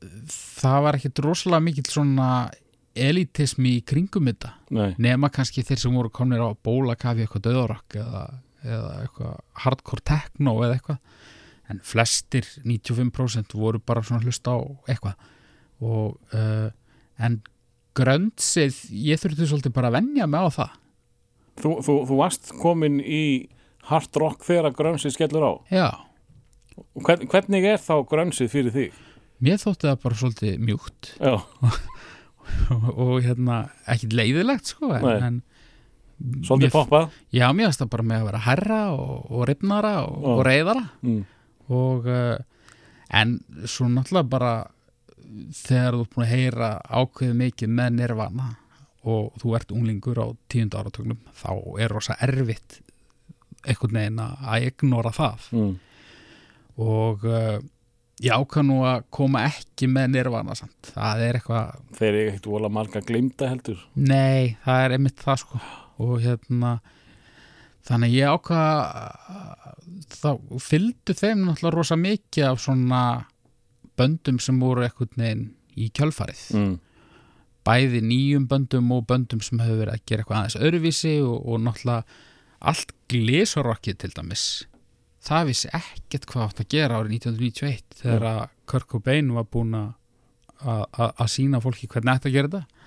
það var ekkit rosalega mikill svona elitismi í kringum þetta. Nei, nema kannski þeir sem voru komnir á bólakafi eitthvað döðarokk eða, eða eitthvað hardcore techno eða eitthvað. En flestir 95% voru bara svona hlusta á eitthvað. Og uh, en grönnsið, ég þurfti svolítið bara að venja mig á það. Þú, þú, þú varst komin í hard rock þegar grönsið skellur á? Já, hvern, hvernig er þá grönsið fyrir því? Mér þótti það bara svolítið mjúkt. Og, hérna, ekki leiðilegt sko en, en svolítið poppað? Já, mér finnst það bara með að vera herra og, og ripnara og, og reyðara mm. og uh, en svo náttúrulega bara þegar þú ert búin að heyra ákveðið mikið með nirvana og þú ert unglingur á tíundu áratögnum þá er rosa erfitt einhvern veginn að ignora það. Mm. og uh, ég ákvað nú að koma ekki með nirvana samt. Það er eitthvað, Þeir eru ekkert vola marga glimta heldur. Nei, það er einmitt það sko. Og hérna þannig ég ákvað þá fylgdu þeim náttúrulega rosa mikið af svona böndum sem voru einhvern veginn í kjölfarið. Mm. bæði nýjum böndum og böndum sem hefur verið að gera eitthvað aðeins öðruvísi og, og náttúrulega allt glísorokkið til dæmis það vissi ekkert hvað átt að gera árið 1991 þegar að Kurt Cobain var búin að sína fólki hvernig ætti að gera þetta.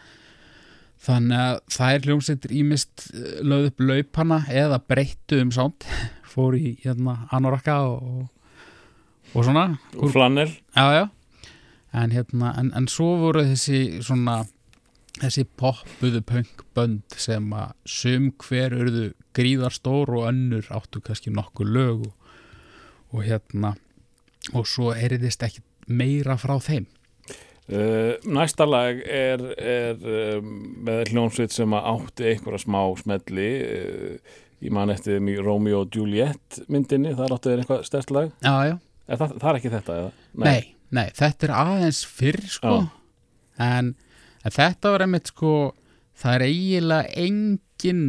Þannig að það er hljómsveitir ímist eh, lögð upp laupana eða breyttu um sánd fór í hérna anorakka og, og svona. Og Flannel. Já, já. En, hérna, en, en svo voru þessi svona þessi poppuðu punkbönd sem að sum hver urðu gríðarstór og önnur áttu kannski nokkuð lög og, og hérna og svo eriðist ekki meira frá þeim? Uh, Næsta lag er, er um, með hljónsveit sem átti einhverja smá smelli uh, Ég man eftir í Romeo og Juliet myndinni, það áttu þeir eitthvað stærst lag. Já, já, er það, það er ekki þetta, eða? nei, nei, þetta er aðeins fyrr sko. En, en þetta var einmitt sko það er eiginlega engin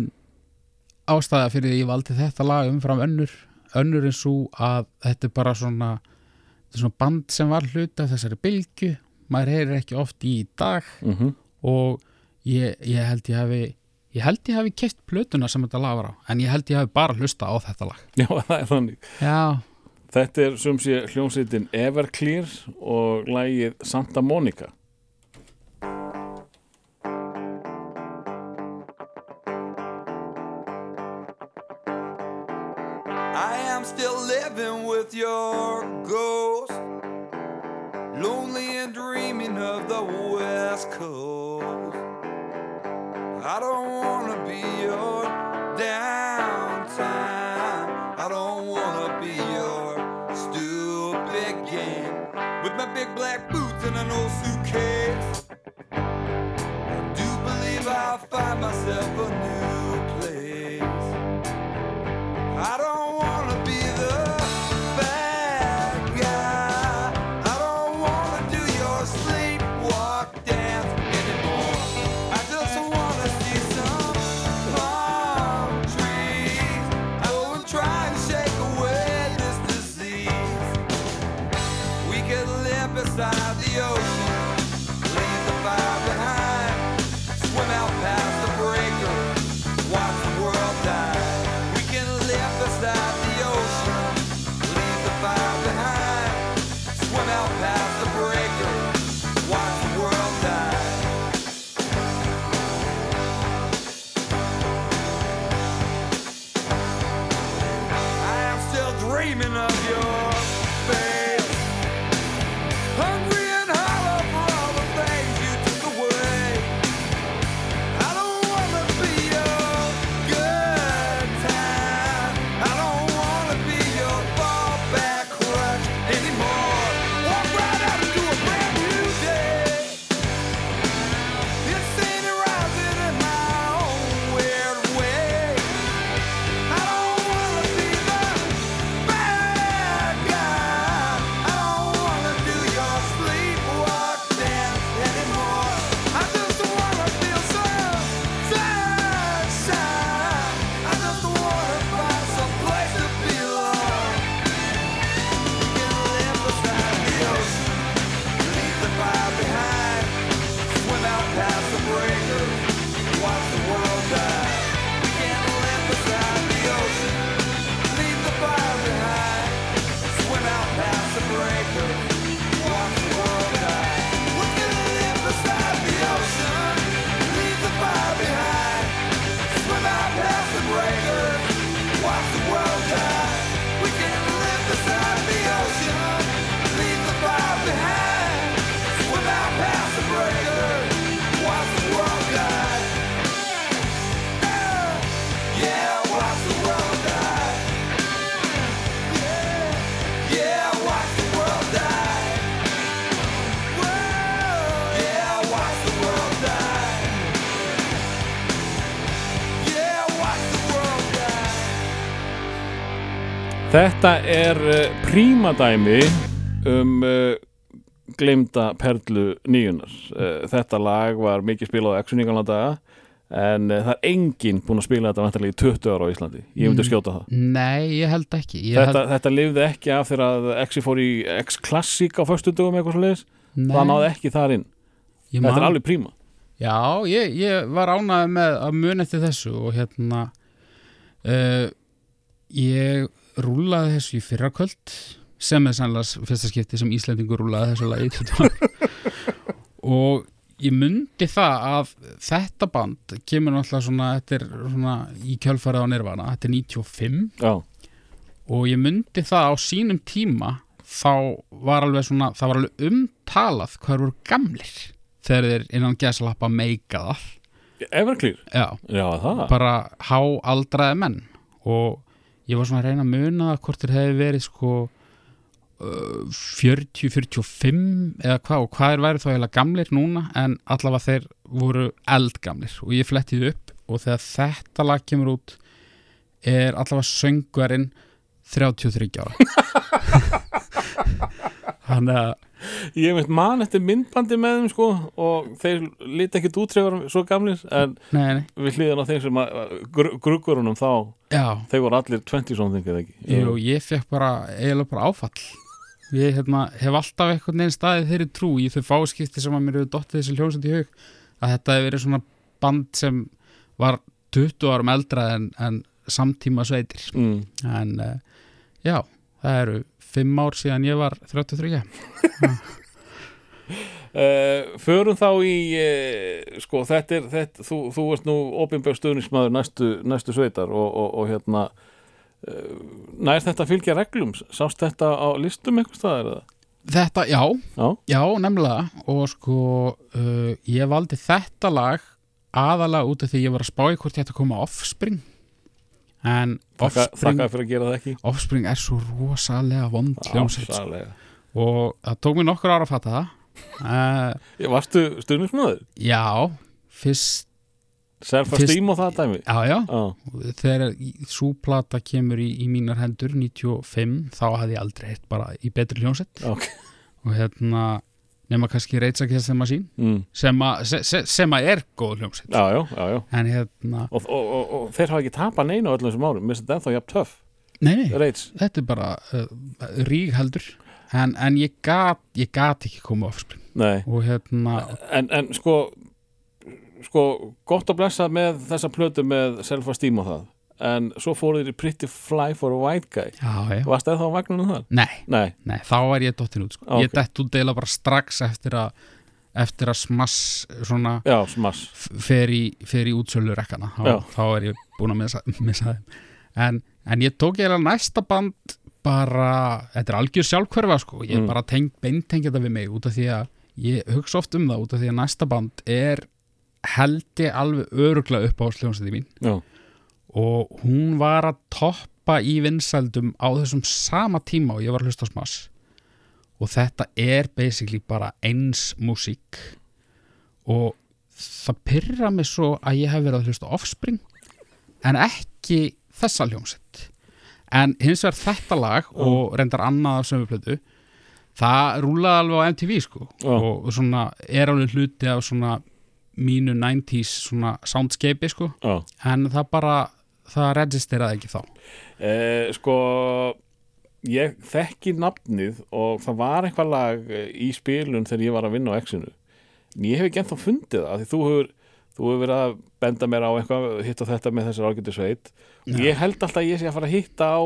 ástæða fyrir því ég valdi þetta lag umfram önnur önnur en svo að þetta er bara svona þetta er svona band sem var hluta þessari bylgu maður heyrir ekki oft í dag. Mm og ég, ég held ég hafi ég held ég hafi keft plötuna sem þetta lag var á en ég held ég hafi bara hlusta á þetta lag. Já, það er þannig. Já, Þetta er sem sé hljónsveitin Everclear og lagið Santa Monica I am still living with your ghost, lonely and dreaming of the West Coast. I don't wanna be your downtime. I don't wanna be your stupid game. With my big black boots and an old suitcase. I do believe I'll find myself a new Þetta er uh, prímadæmi um uh, glemda perlu nýjunar. Uh, þetta lag var mikið spilað á Exuníkala daga en uh, það er enginn búinn að spila þetta vantarlega í 20 ára á Íslandi. Ég myndi Mm. skjóta það. Nei, ég held ekki ég Þetta, held, þetta lifði ekki af þegar að Exi fór í X-Classic á föstudögum eitthvað svo leiðis. Það náði ekki þar inn. ég Þetta man- er alveg príma. Já, ég, ég var ánægð með að muna eftir þessu og hérna ég rúlaði þessu í fyrrakvöld sem er sannlega fyrsta skipti sem Íslendingur rúlaði þessu lagi og ég myndi það að þetta band kemur náttúrulega svona, svona í kjölfarið á nirvana, þetta er 95 Já, og ég myndi það á sínum tíma þá var alveg svona það var alveg umtalað hvað eru gamlir þegar þeir innan gesalappa meika það Everclear. já, Já, bara háaldraði menn. Og ég var svona að reyna að muna hvort þeir hefði verið sko uh, 40-45 eða hvað og hvað er værið þá heila gamlir núna en allavega þeir voru eldgamlir. Og ég flettið upp og þegar þetta lag kemur út er allavega söngvarinn 33 ára þannig að Ég veit man eftir myndbandi með þeim sko og þeir liti ekkit útrefar svo gamlir en nei, nei, við hlýðan á þeim sem gr gruggurunum þá, já, þeir voru allir 20 something eða ekki. Jú, ég fekk bara eiginlega bara áfall ég hérna, hef alltaf einhvern veginn staðið þeirri trú í þau fáskipti sem að mér hefur dottið þessi hljómsend í hug að þetta hefur verið svona band sem var 20 árum eldra en, en samtíma sveitir Mm. en uh, já, það eru 5 ár síðan ég var 33 Uh, förum þá í uh, sko þetta er þetta, þú, þú ert nú opinbjörg stuðnismæður næstu, næstu sveitar og, og, og hérna uh, nær þetta fylgja reglum? Sást þetta á listum eitthvað staðar eða? Þetta, já, Já, já, nefnilega. Og sko, ég valdi þetta lag aðalega út af því ég var að spá í hvort ég ætti að koma Offspring en Offspring þakka fyrir að gera það ekki. Offspring er svo rosalega vond hljómsveit sko. Og það tók mér nokkur ára að fatta það. Uh, Varstu stundismöður? já, fyrst stím og það dæmi? já, já, Já, þegar súplata kemur í, í mínar hendur 95, þá hafði ég aldrei heitt bara í betri hljónsett ok. Og hérna nema kannski reitsakið sem að sín. Mm. sem að, se, se, sem að er góð hljómsveit. Já, já, já, já. En hérna, Og, og, og, og þeir hafa ekki tapað neina á öllum þessum árum. Mér finnst þetta ennþá jafn töff. Nei, þetta er bara uh, rík heldur. En, en ég gat ég gat ekki koma offspring. Nei. Og hérna, en, en sko sko, gott að blessa með þessa plötu með Selfa stím og það en svo fóru þér í Pretty Fly for a White Guy. Já, já. Varst eða þá vagnunum þar? nei, Nei, nei, þá er ég dottin út sko. Ok. ég dett út deila bara strax eftir að eftir að smass svona já, smass fer í, fer í útsölu rekkana þá, þá er ég búin að missa, missa þeim. En, en ég tók ég næsta band bara, þetta er algjör sjálfhverfa sko, ég Mm. bara teng, beintengja þetta við mig út af því að ég hugsa oft um það út af því að næsta band er held ég alveg öruglega upp á sljónsæti mín. Já, og hún var að toppa í vinsældum á þessum sama tíma og ég var að hlusta á smass og þetta er basically bara eins músík. Og það pyrra mig svo að ég hef verið að hlusta Offspring en ekki þessa hljómsett en hins vegar þetta lag og reyndar annað af sömu plötu það rúlaði alveg á MTV sko. Já. og svona er alveg hluti af svona mínu 90s svona soundscape sko. Já. En það bara það registeraði ekki þá. Eh, sko ég þekki nafnið og það var eitthvað lag eh, í spilun þegar ég var að vinna á X-inu. En ég hef ekki ennþá fundið það því þú hefur, þú hefur verið að benda mér á eitthvað hitt og þetta með þessar ágættu sveit. Og ég held alltaf að ég sé að fara að hitta á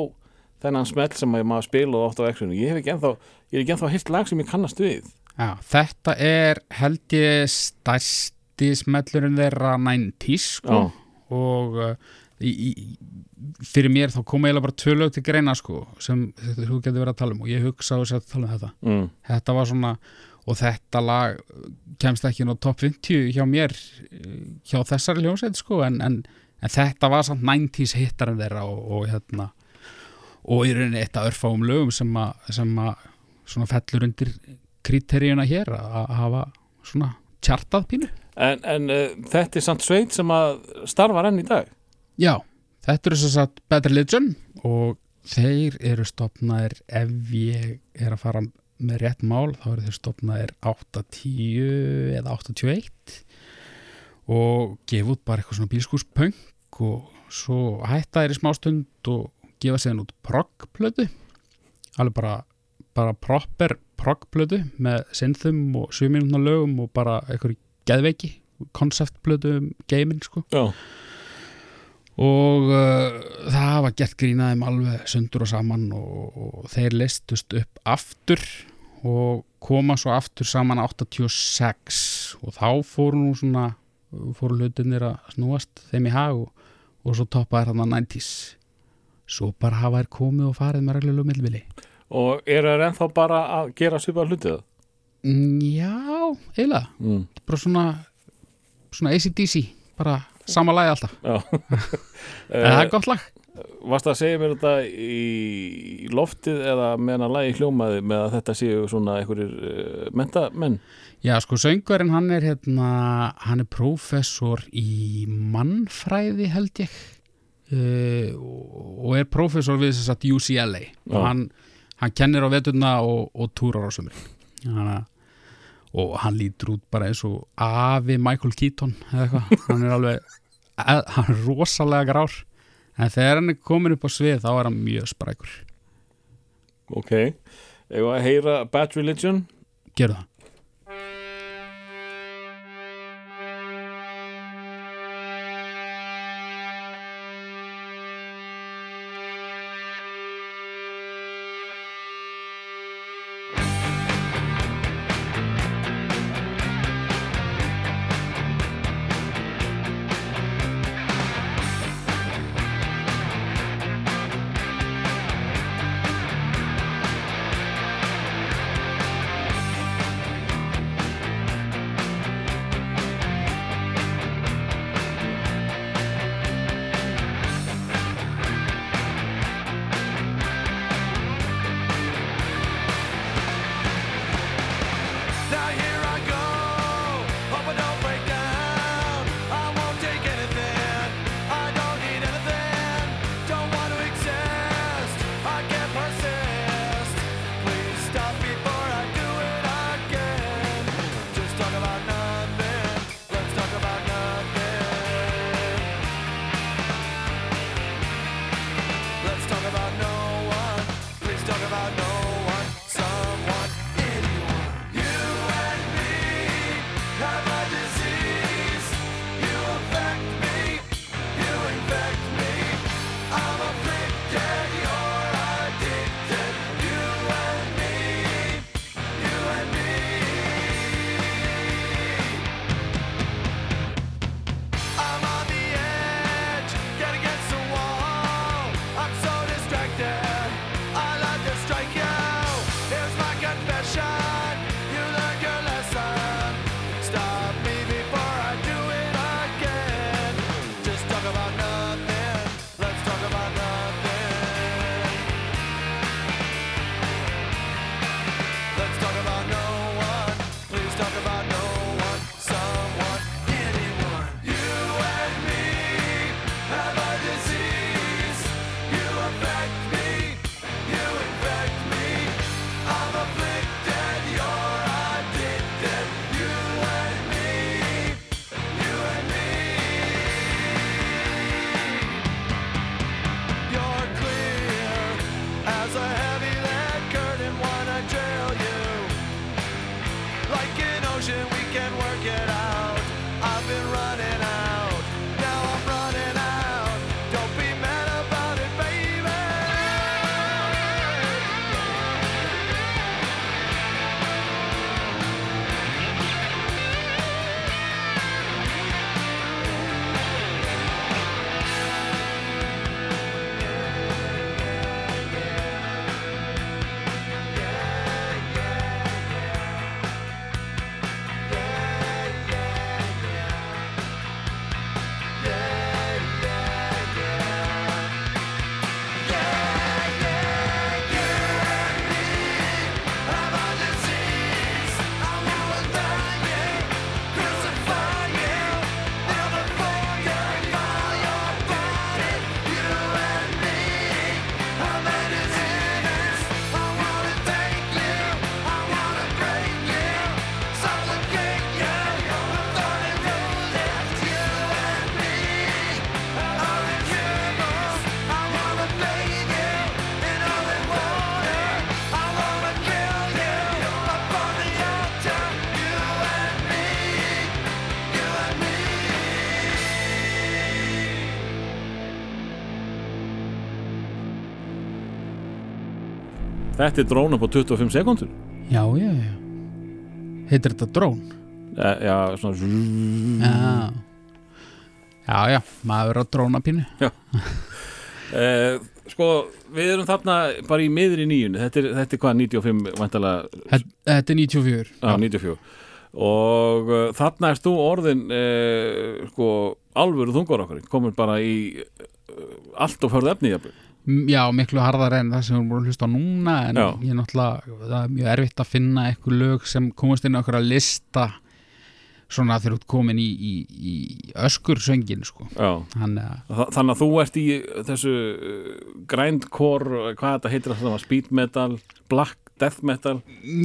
þennan smell sem að maður spilaði oft á X-inu. Ég hef ekki ennþá, ég er ekki ennþá hitt lag sem ég kannast við. Já, þetta er held ég stærsti smellurinn þeirra 90s sko. Já. og uh, í, í, fyrir mér þá koma eiginlega bara tvö lög til greina sko sem þú getur verið að tala um. Og ég hugsa á þess að tala um þetta. Mm. þetta var svona og þetta lag kemst ekki inn á top 50 hjá mér eh, hjá þessari hljómsveit sko en, en, en þetta var samt 90s hittarinn þeirra og, og hérna og í rauninni eitt af örfáum lögum sem að, sem að svona fellur undir kriteríuna hér að að hafa svona tjartað pínu. En, en uh, þetta er samt sveit sem að starfar enn í dag Já, þetta eru svo satt Better Religion og þeir eru stopnaðir ef ég er að fara með rétt mál þá eru þeir stopnaðir 80 eða 81 og gefa út bara eitthvað svona bílskúspönk og svo hætta þeir í smástund og gefa séðan út proggplötu. Alveg bara, bara proper proggplötu með synþum og 7 minútna lögum og bara eitthvað geðveiki konceptplötu um geiminn sko. Já, og uh, það var gert grínaðum alveg sundur og saman og, og þeir listust upp aftur og koma svo aftur saman 86 og þá fóru nú svona fóru hlutinir að snúast þeim í hag og, og svo toppaði hann að 90s svo bara hafa þær komið og farið með reglulegu millvili og eru þeir ennþá bara að gera svipað hlutið Mm, Já, eiginlega. Mm. bara svona, svona ACDC bara sama lagi alltaf. En það er gott lag. Varst að segja mér þetta í loftið eða meðan að lagi hljómaði með að þetta séu svona einhverjir uh, mentamenn? Já, sko, söngvarinn hann er hérna, hann er prófessor í mannfræði held ég uh, og er prófessor við þess að UCLA og hann, hann kennir á veturna og, og túrar á sömurinn Hanna, og hann lítur út bara eins og afi Michael Keaton eða eitthvað, hann er alveg eh, hann er rosalega grár. En þegar hann er komin upp á svið þá er hann mjög sprækur, Ok, ef að heyra Bad Religion? Gerðu Þetta er drón upp á 25 sekundur Já, já, já. Heitir þetta drón? eh, Já, svona. Já. Já, já, maður á drónapínu. Eh, Sko, við erum þarna bara í miðri nýjunni. Þetta er, þetta er hvað, 95 vantalega Þetta þetta er 94 Já, 94 og uh, þarna erst þú orðin uh, sko, alvöru þungur okkar. Komur bara í uh, allt og förðu efni jafnvel. Já, miklu harðar en það sem við að hlusta á núna en Já. ég er náttúrulega, það er mjög erfitt að finna eitthvað lög sem komast inn á okkur að lista svona þegar þú ert komin í, í, í öskursöngin sko. Að Þa- þannig að þú ert í þessu uh, grindcore, hvað þetta heitir það speed metal, black death metal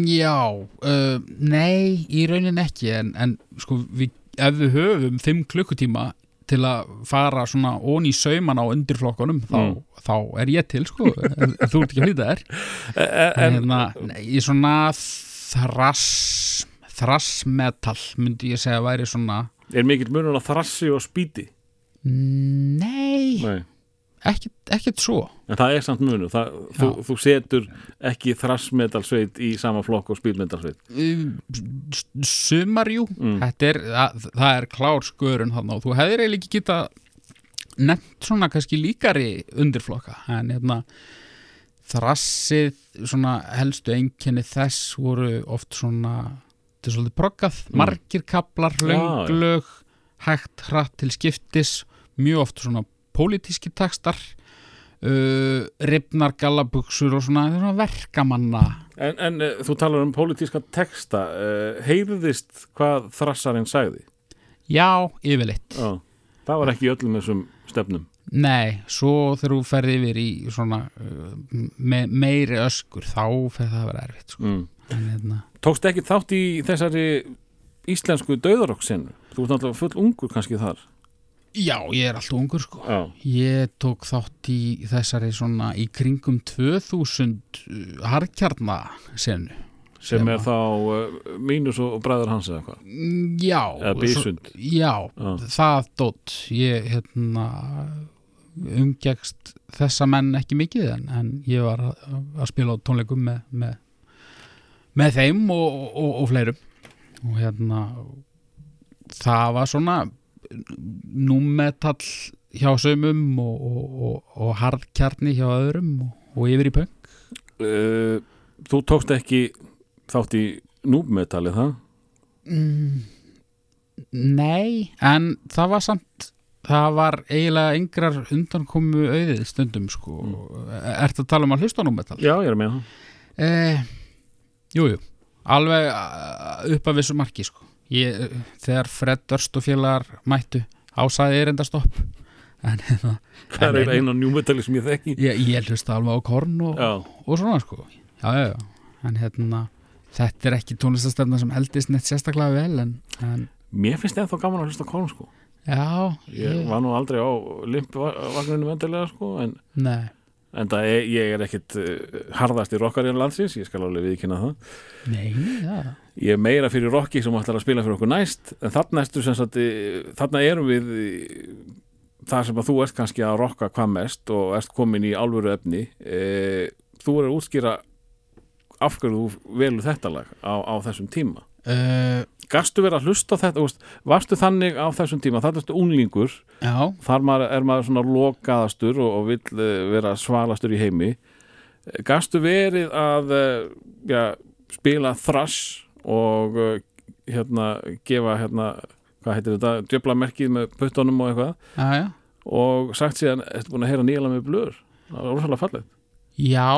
Já, uh, nei, í raunin ekki en, en sko, við, ef við höfum fimm klukkutíma til að fara svona ón í sauman á undirflokkunum þá, Mm. þá er ég til sko, þú ert ekki að hlýta þér en, en en, hérna, nei, í svona þrass þrassmetal myndi ég segja að væri svona er mikill munur á þrassi og speedi nei, Nei. Ekkert, svo. En það er samt munur. Það, þú, þú setur ekki thrash metal sveit í sama flokk og speed metal sveit. S- sumarjú Mm. þetta er, það, það er klár skörun og þú hefðir eiginlega ekki geta nefnt svona kannski líkari undirflokka en hérna þrassið svona helstu einkenni þess voru oft svona þetta er svolítið proggað, Mm. margir kaplar Já, lönglög, hægt hratt til skiptis, mjög oft svona pólitíski textar uh, ripnar gallabuxur og svona, svona verkamanna en, en uh, þú talar um pólitíska texta uh, heyrðist hvað þrassarinn sagði já, yfirleitt Já. það var ekki öllum þessum stefnum Nei, svo þegar þú ferði yfir í svona uh, me meiri öskur þá fer það að vera erfitt sko. mm. en, hérna, tókst ekki þátt í þessari íslensku döðarokksennu þú ert náttúrulega full ungur kannski þar Já, ég er alltaf ungur sko. Já. Ég tók þátt í þessari svona í kringum 2000 uh, harkjarnasenu sem er þá uh, mínus og, bræður hans eða hvað? Mm, Já. Svo- Já, Já. það dótt ég hérna umgegst þessa menn ekki mikið en, en ég var að, að spila á tónleikum með, með, með þeim og, og, og fleirum. Og hérna það var svona númetall hjá sömum og, og, og, og hardkjarni hjá öðrum og, og yfir í punk uh, þú tókst ekki þátt í núbmetali það? Mm, Nei, en það var samt það var eiginlega yngrar undankomu auðið stundum sko. Ertu að tala um að hlusta á númetal? Já, ég er með það. Eh, jú, jú, alveg uh, upp að vissu marki sko. Ég, þegar Fred Durst og félagar mættu ásæði erinda stopp en hérna, Það en- er einu njúmetali sem ég þekki. Ég, ég hlusta alveg á korn og, og svona sko. Já, já, en hérna þetta er ekki tónlistastefna sem eldist neitt sérstaklega vel en, en mér finnst það þá gaman að hlusta korn sko. Já, Ég var nú aldrei á limpvagninu vendilega sko en, nei, en það er, ég er ekkit uh, harðast í rockarinn landsins, ég skal alveg viðkynna það. Nei, já. Ég er meira fyrir Rocky sem ætlar að spila fyrir okkur næst en þarna, sagt, eh, þarna erum við eh, þar sem að þú ert kannski að rocka hvað mest og ert komin í alvöru efni e, þú er að útskýra af hverju þú velur þetta lag á, á þessum tíma. Uh, Gastu verið að hlusta þetta, veist, varstu þannig á þessum tíma, þetta ertu unglingur. Já, þar maður, er maður svona lokaðastur og, og vill eh, vera svalastur í heimi. Gastu verið að eh, já, spila thrash og eh, hérna gefa hérna, hvað heitir þetta, djöfla merkið með puttunum og eitthvað? Já, já. Og sagt síðan, ertu búin að heyra nýjala með blöður? Það var rosalega fallegt. Já,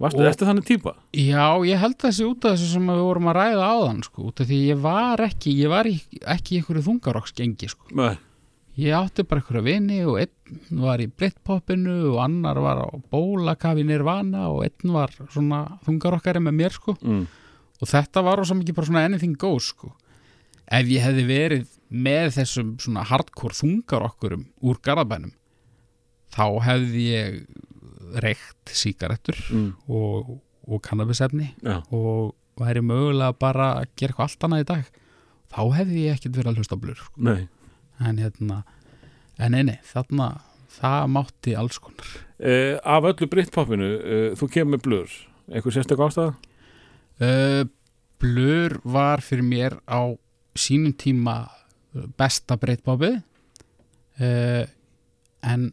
Varstu, ertu þannig típa? Já, ég held þessi út af þessu sem við vorum að ræða áðan sko, út af því ég var ekki ég var ekki í einhverju þungarokksgengi sko. Nei, ég átti bara einhverju vini og einn var í Britpopinu og annar var á Bólakafi Nirvana og einn var svona þungarokkari með mér sko mm. og þetta var svo mikið bara svona anything goes sko ef ég hefði verið með þessum svona hardcore þungarokkurum úr garðabænum þá hefði ég reykt sígarettur Mm. og, og kannabisefni Já, og væri mögulega bara að gera eitthvað allt annað í dag þá hefði ég ekkert verið að hlusta blur sko. nei en hérna en nei, þarna það mátti alls konar uh, Af öllu Britpopinu, uh, þú kemur blöður einhver sérstök ástæða? uh, blur var fyrir mér á sínum tíma uh, besta breytbábið uh, en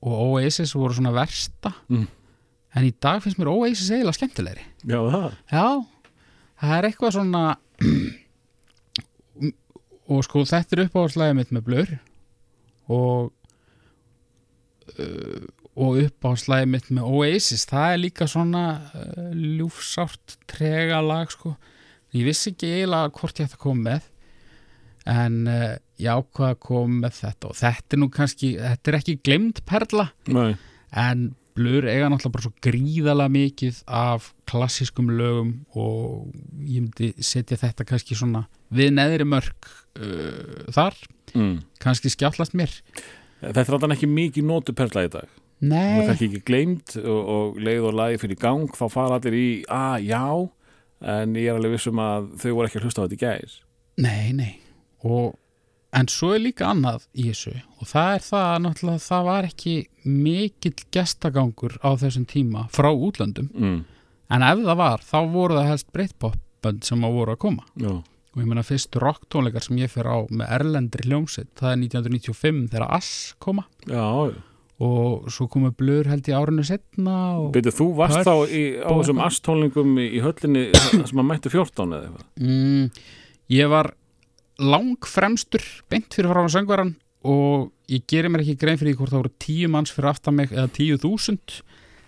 og Oasis voru svona versta. Mm. en í dag finnst mér Oasis eiginlega skemmtilegri. Já, það. Já, það er eitthvað svona og sko þetta er uppáhaldslægið mitt með blur og uh, og uppáhaldslægið mitt með Oasis. Það er líka svona uh, ljúfsárt trega lag sko. Ég vissi ekki eiginlega hvort ég ætti að koma með en uh, ég ákvað að koma með þetta. Og þetta er nú kannski, þetta er ekki glemd perla Nei, en Blur eiga náttúrulega bara svo gríðalega mikið af klassískum lögum og ég myndi setja þetta kannski svona við neðri mörg uh, þar, mm. kannski skjáttlast mér. Þetta er alltaf ekki mikið nótu perla í dag? Það er Nei, ekki gleimt og, og leið og lagi fyrir gang þá fara allir í, að já en ég er alveg vissum að þau voru ekki að hlusta á þetta í gæðis nei, nei. Og, en svo er líka annað í þessu og það er það að náttúrulega það var ekki mikill gestagangur á þessum tíma frá útlöndum. Mm. en ef það var, þá voru það helst breytpopbönd sem að voru að koma. Já, og ég meina fyrstu rocktónleikar sem ég fer á með erlendri hljómsveit, það er 1995 þegar Ass koma. Já, og svo komu blur held í árinu setna Beidu, þú varst þá í, á þessum asttólningum í, í höllinni sem að mættu 14 eða eitthvað? Mm, ég var lang fremstur beint fyrir frá söngvaran og ég gerir mér ekki grein fyrir hvort það voru tíu manns fyrir aftan mig eða tíu þúsund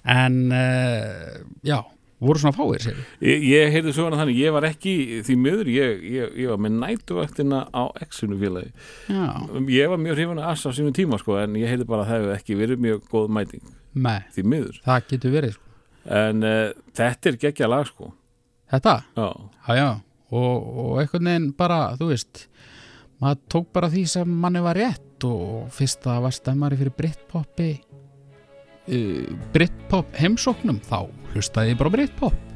en uh, já, voru svona fáir sér Ég, ég heyrði svo þannig, ég var ekki því miður, ég, ég, ég var með nætuvaktina á X-inu félagi Ég var mjög hrifun að Ass á sínum tíma sko, en ég heyrði bara að það hefði ekki verið mjög góð mæting. Með, því miður. Það getur verið sko. En uh, þetta er geggja lag sko. Þetta, Já, Já, já, og, og einhvern veginn bara, þú veist, maður tók bara því sem manni var rétt og fyrst að var stemmari fyrir Britpopi, uh, Britpop heimsóknum, þá hlustaði ég bara Britpop.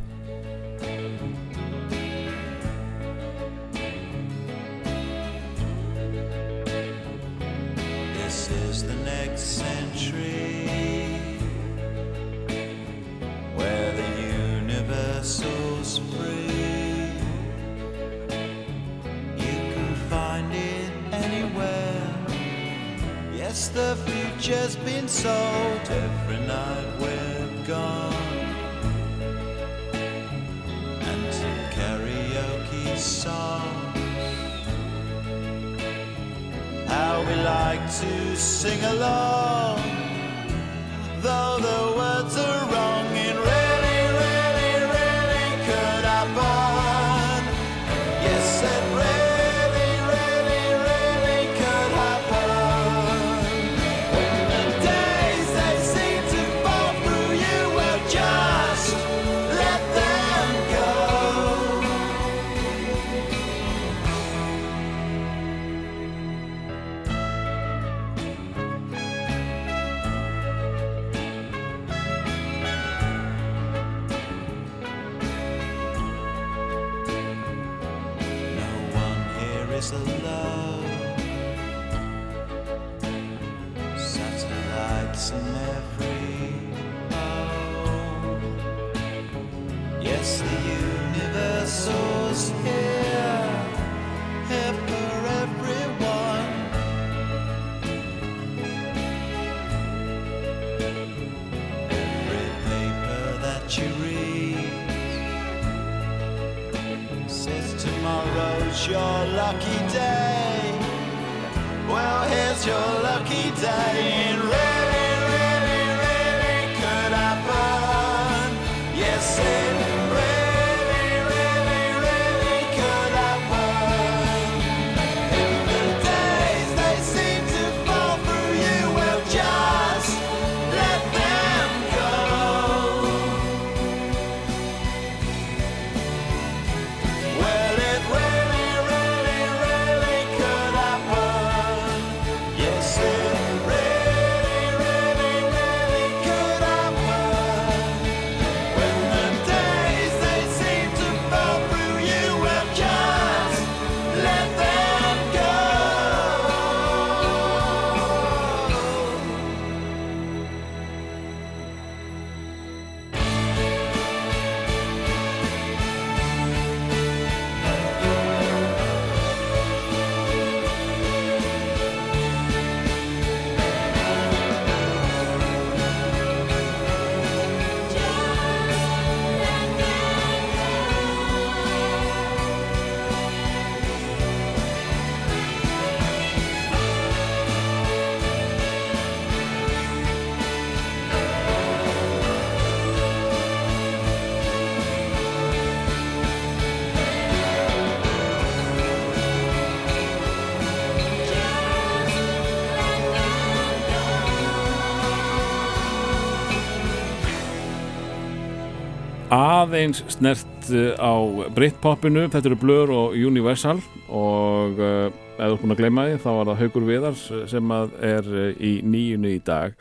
Aðeins snert uh, á Britpopinu, þetta eru Blur og Universal og uh, ef þú er búin að gleyma því þá var það Haugur Viðars uh, sem er í nýjunu í dag.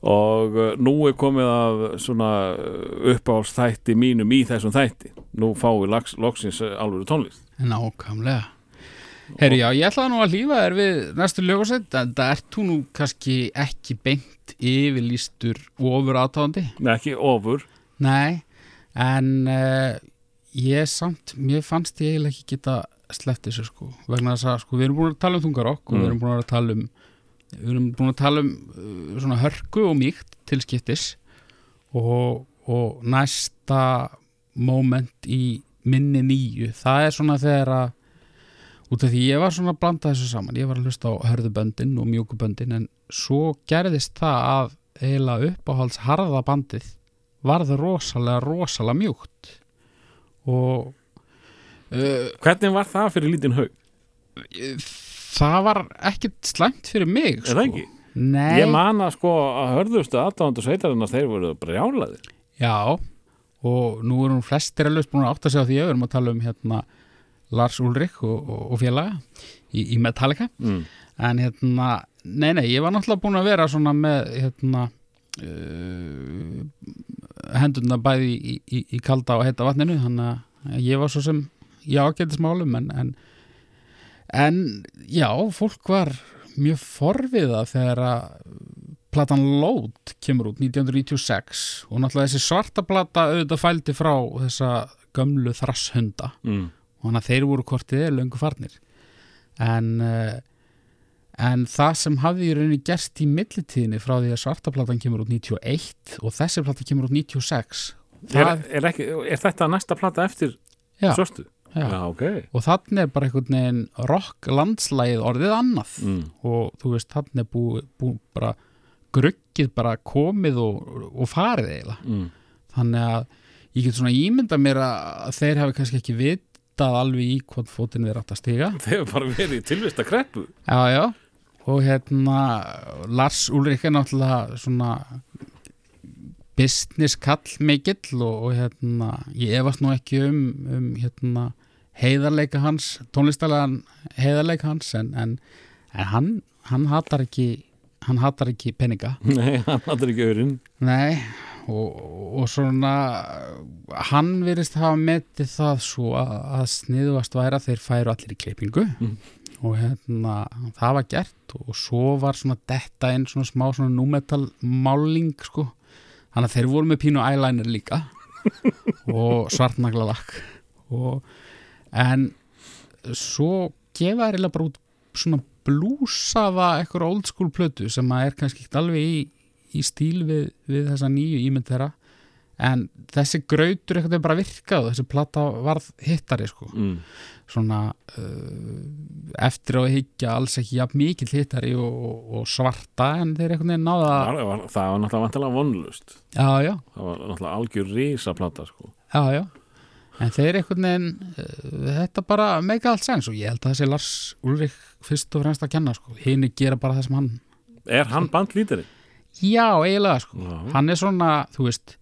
Og uh, nú er komið að svona uppáhaldstætti mínum í þessum þætti. Nú fáum við lags, loksins alvöru tónlist. Nákvæmlega. Herri, já, ég ætlaði nú að lífa þér við næstu lögusett en það ert þú nú kannski ekki beint yfirlýstur ofur aðtáðandi Nei, ekki ofur. Nei, en uh, ég samt, mér fannst ég eiginlega ekki geta sleppt þessu sko vegna þess að sko við erum búin að tala um þungarokk og Mm. við erum búin að tala um við erum búin að tala um uh, svona hörku og mýkt til skiptis og, og næsta moment í minni nýju, það er svona þegar að út af því ég var svona að blanda þessu saman, ég var að hlusta á hörðuböndin og mjúkuböndin en svo gerðist það að eiginlega uppáhalds harða bandið varð rosalega, rosalega mjúkt og uh, Hvernig var það fyrir lítinn haug? það var ekkit slæmt fyrir mig Er það ekki? Nei, Ég man að sko að hörðustu aðdándu sveitarinnar þeir voru brjálaðir já og nú erum flestir alveg búin að átta sig á því að við erum að tala um hérna Lars Ulrik og, og, og félaga í, í Metallica mm. en hérna, nei nei, ég var náttúrulega búin að vera svona með hérna hendurna bæði í, í, í kalda og heita vatninu þannig að ég var svo sem í ágætismálum en, en en já, fólk var mjög forviða þegar að platan Load kemur út 1996 og náttúrulega þessi svarta plata auðvitað fældi frá þessa gömlu þrasshunda Mm. og þannig að þeir voru kortið löngu farnir en uh, en það sem hafði í rauninni gerst í millitíðinni frá því að svartaplatan kemur út 91 og þessi plata kemur út 96 Er, er, ekki, er þetta næsta plata eftir já, svörstu? Já. Já, ok og þannig er bara einhvern veginn rock landslægið orðið annað mm. og þú veist, þannig er búið bú, bara gruggið bara komið og, og farið eiginlega Mm. þannig að ég get svona ímynda mér að þeir hafi kannski ekki vitað alveg í hvort fótinn þeir átt að stiga Þeir hefur bara verið í tilvist að kreppu já, já, og hérna Lars Ulrik er náttúrulega svona business kall mikill og, og hérna ég efast nú ekki um, um hérna heiðarleika hans tónlistalega heiðarleika hans en, en, en hann, hann hatar ekki hann hatar ekki peninga. Nei, hann hattur ekki öðrun Nei, og, og svona hann virðist hafa metið það svo að, að sniðuvast væri að þeir færu allir í klippingu. Mm. Og hérna það var gert og svo var svona detta inn svona smá svona númetal máling sko. Þannig að þeir voru með pínu eyeliner líka og svartnaglalakk og en svo gefa þeir bara út svona blúsaða eitthvað old school plötu sem að er kannski ekki alveg í, í stíl við, við þessa nýju ímynd þeirra en þessi grautur eitthvað er bara virkað þessi plata varð hittari sko. Mm. svona uh, eftir að higgja alls ekki jafn mikill hittari og, og, og svarta en þeir eitthvað veginn náða það, var, það var náttúrulega vantilega vonlust já, já, Það var náttúrulega algjör rísa plata sko. já, já. En þeir eitthvað uh, þetta bara meika allt sens og ég held að þessi Lars Ulrik fyrst og fremst að kenna sko, hinn gera bara það sem hann Er hann bandlítari? já, eiginlega sko. Hann er svona, þú veist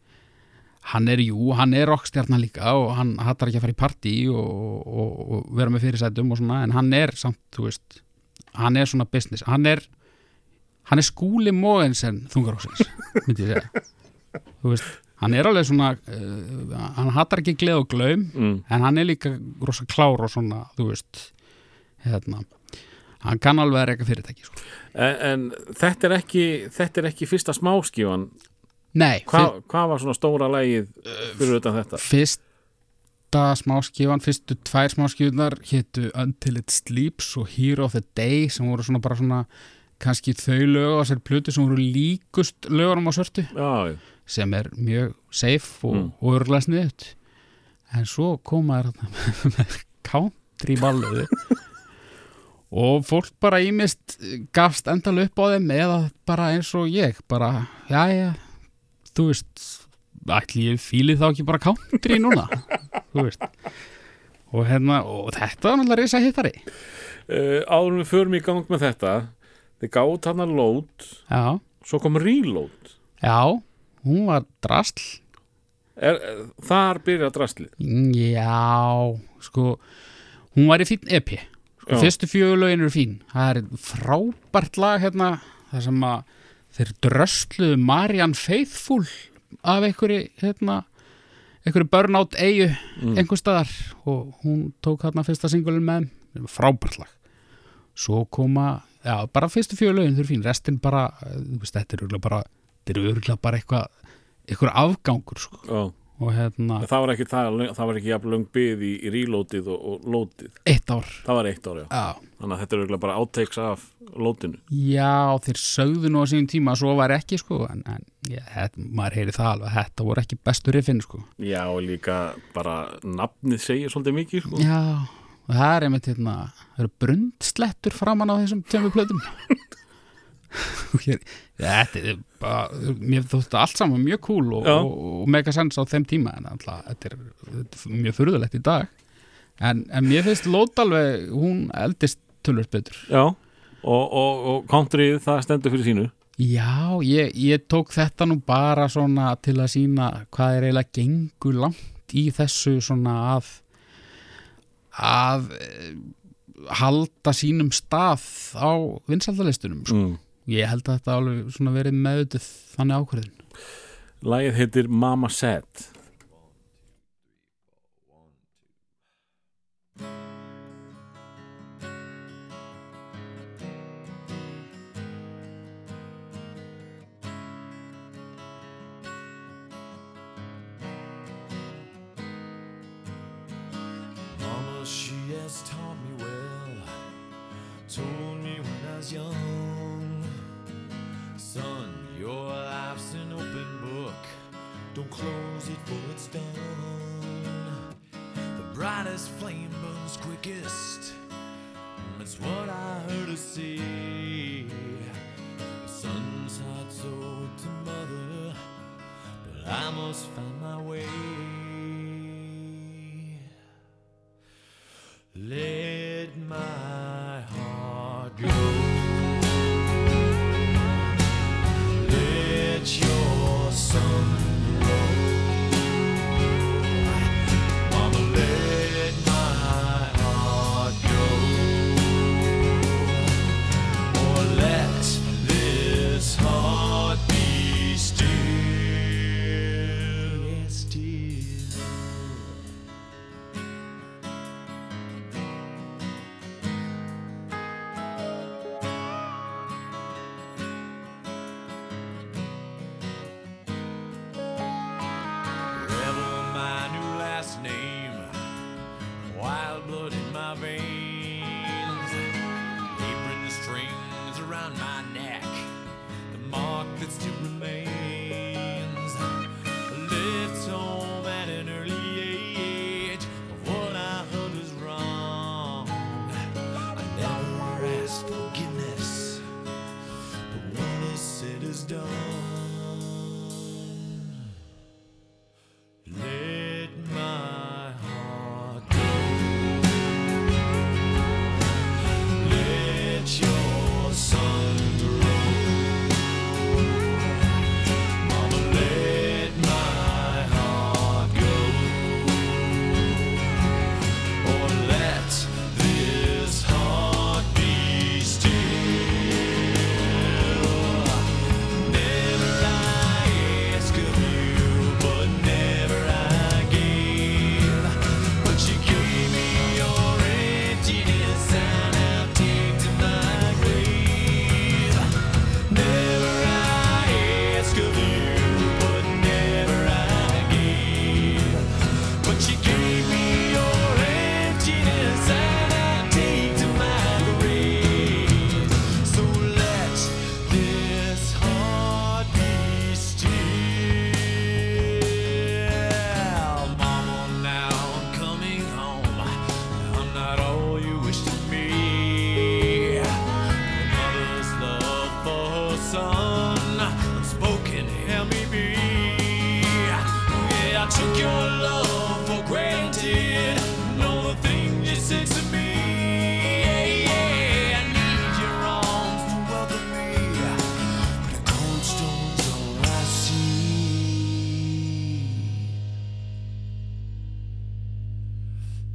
hann er, jú, hann er rockstjarnar líka og hann hattar ekki að fara í partí og, og, og vera með fyrirsætum og svona en hann er samt, þú veist hann er svona business, hann er hann er skúli Mogensen þungaróksins, myndi ég segja þú veist, hann er alveg svona uh, hann hattar ekki gleð og glaum Mm. en hann er líka rosa klár og svona, þú veist hérna hann kann alveg að reyka fyrirtæki sko. En, en þetta er ekki þetta er ekki fyrsta smáskífan nei, Hva, Hvað var svona stóra lægið fyrir utan þetta? fyrsta smáskífan, fyrstu tvær smáskífunar hétu Until It Sleeps og Hero of the Day sem voru svona bara svona kannski þau lög á sér plötu sem voru líkust lögunum á svörtu Já, sem er mjög safe og, Mm. örgulega sniðut en svo koma þær þarna með country balluðu og fólk bara ímist gafst endal upp á þeim eða bara eins og ég bara, já já þú veist, ætli ég fíli þá ekki bara country núna? Þú veist. Og, hérna, og þetta var náttúrulega reysa hittari Uh, áður en við förum í gang með þetta þið gátt hann að load já, svo kom reload. Já, hún var drasl. Er, er, þar byrja drastlið Já, sko hún var í fín EP sko, fyrstu fjögulögin eru fín. Það er frábært lag hérna það sem að þeir drösluðu Marian Faithful af einhverju hérna einhverju burnout eigu Mm. einhver staðar og hún tók hérna fyrsta singulin með frábært lag svo koma, já, bara fyrstu fjögulögin þau eru fín, restin bara veist, þetta er örgulega bara er bara eitthvað eitthvað afgangur sko. Já. Og hérna, það var ekki, það, það var ekki jafn löng byð í, í reloadið og, og loadið eitt ár. Það var eitt ár, já. Já, þannig að þetta er örugglega bara outtakes af loadinu. Já, þeir sögðu nú á sínum tíma að svo var ekki sko en, en já, þetta, maður heyri það alveg þetta voru ekki bestu riffin sko. Já og líka bara nafnið segir svolítið mikið sko. Já, og það er einmitt hérna það eru brundslettur framan á þessum tveimur plötum þetta er bara mér þóttu allt saman mjög cool og, og, og mega sens á þeim tíma en alltaf, þetta, er, þetta er mjög furðulegt í dag en, en mér finnst lót alveg hún eldist tölvöld betur já og, og, og countryð það stendur fyrir sínu Já, ég, ég tók þetta nú bara svona til að sína hvað er eiginlega gengur langt í þessu svona að að eh, halda sínum stað á vinsaldalistunum sko. mm. Ég held að þetta alveg svona verið meðutuð þannig ákvörðin lagið heitir Mama Said Mama, she has taught me well. Told me when I was young, son, your life's an open book. Don't close it for it's done. The brightest flame burns quickest. It's what I heard her say. The sun's hot, so to mother, but I must find my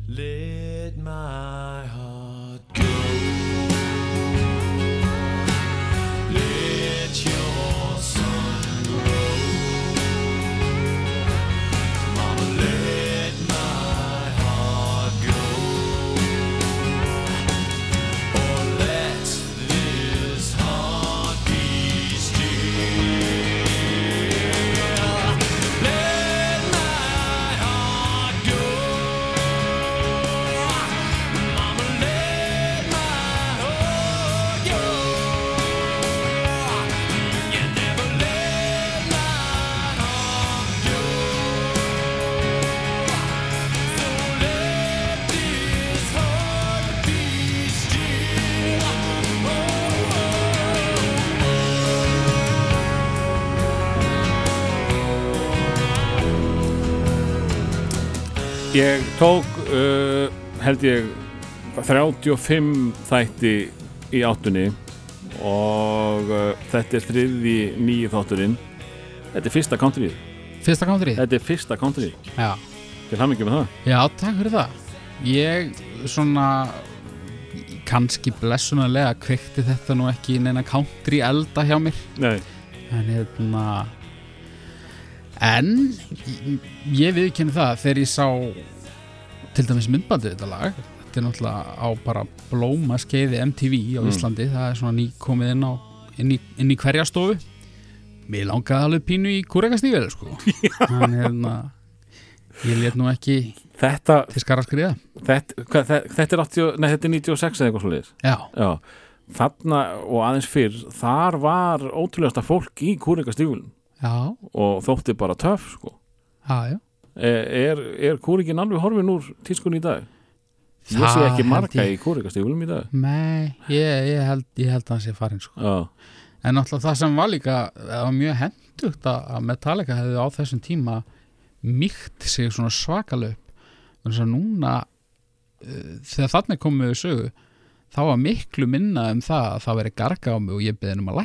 Let my Ég tók uh, held ég 35 þætti í áttunni og uh, þetta er þriði nýju þátturinn Þetta er fyrsta countrið Fyrsta countrið? Þetta er fyrsta countrið Já. Til hamingjum með það Já, takk fyrir það. Ég svona kannski blessunarlega kveikti þetta nú ekki í neina country elda hjá mér Nei, en hérna en ég- ég viðkenni það þegar ég sá til dæmis myndbandið þetta lag þetta er náttúrulega á bara blóma skeiði MTV á Mm. Íslandi það er svona nýkomið inn á inn í, inn í hverja stofu. Mér langaði alveg pínu í kúrekastífið sko. En hérna ég let nú ekki þetta, til skara skriða. Þetta, hvað, þe- þetta er 80, nei, þetta er 96 eða eitthvað svo liðis já, Já, þarna og aðeins fyrr þar var ótrúlegasta fólk í kúringastífulum já, og þótti bara töff sko. Já, já Er, er kúrikin alveg horfin úr tískun í dag? Ég Það sé ekki marga ég. í kúrikastífulum í dag Nei, ég, ég, held, ég held að hann sé farin sko. En náttúrulega það sem var líka það var mjög hendugt að Metallica hefði á þessum tíma mýkt sig svona svakalöp þannig að núna uh, þegar þarna komum við sögu þá var miklu minna um það að það veri garga á mig og ég beði um að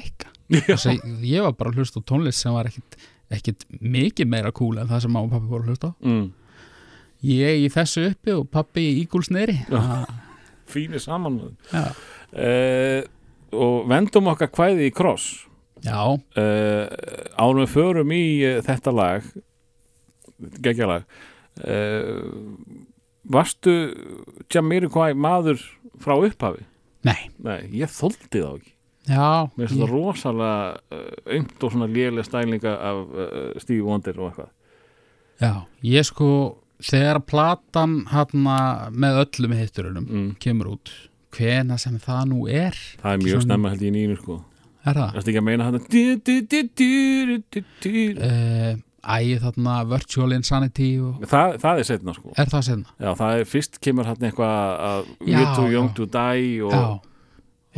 að ég var bara að hlusta á tónlist sem var ekkit, ekkit mikið meira cool en það sem má og pappi voru að hlusta mm. ég í þessu uppi og pappi í ígúlsneri Já. fínir saman. Uh, Og vendum okkar kvæði í kross. Já, uh, Ánum við förum í uh, þetta lag Gekkjalag uh, Varstu Jamiroquai maður frá upphafi? nei. Nei, ég þóldi þá ekki já, Mér finnst það rosalega aumt og svona lélega stælinga af uh, Stevie Wonder og eitthvað Já, ég sko þegar platan hana með öllum hitturunum mm. kemur út hvena sem það nú er Það er mjög Svona- snemma held ég nýjum sko er það? Það er ekki að meina hann Uh, æ, þarna Virtual Insanity og, Það, það er setna sko er það senna? Já, það er fyrst kemur hann eitthvað too young já. to die og Já,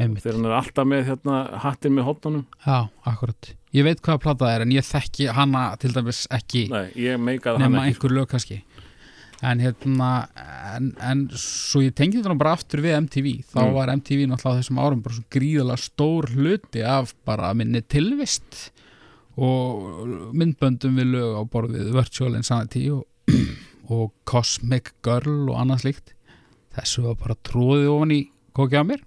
einmitt. Þegar hann er alltaf með hérna, hattin með hotnunum Já, akkurat. Ég veit hvaða plata það er en ég þekki hana til dæmis ekki Nei, ég meikaði hann nema ekki sko. einhver lög kannski. En hérna en, en svo ég tengi þetta bara aftur við MTV þá Mm. var MTV náttúrulega á þessum árum bara svo gríðalega stór hluti af bara minni tilvist og myndböndum við lög á borðið Virtual Insanity og, og Cosmic Girl og annað slíkt. Þessu var bara tróðið ofan í kokið á mér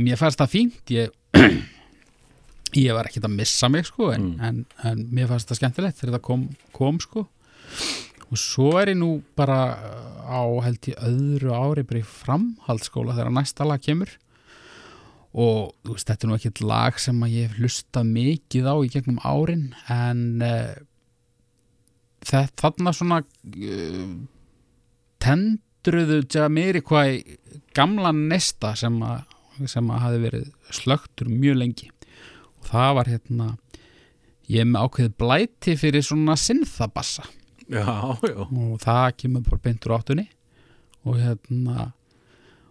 mér fannst það fínt ég, ég var ekkert að missa mig sko en, Mm. en, en mér fannst það skemmtilegt þegar það kom, kom sko og svo er ég nú bara á held ég öðru ári bara í framhaldsskóla þegar næsta lag kemur og veist, þetta er nú ekkert lag sem ég hef hlustað mikið á í gegnum árin en uh, þetta þarna svona uh, tendruðu Jamiroquai gamla nesta sem að, sem hafi verið slögtur mjög lengi. Og það var hérna ég er með ákveðið blæti fyrir svona sinnþabassa og það kemur bara beintur áttunni. Og hérna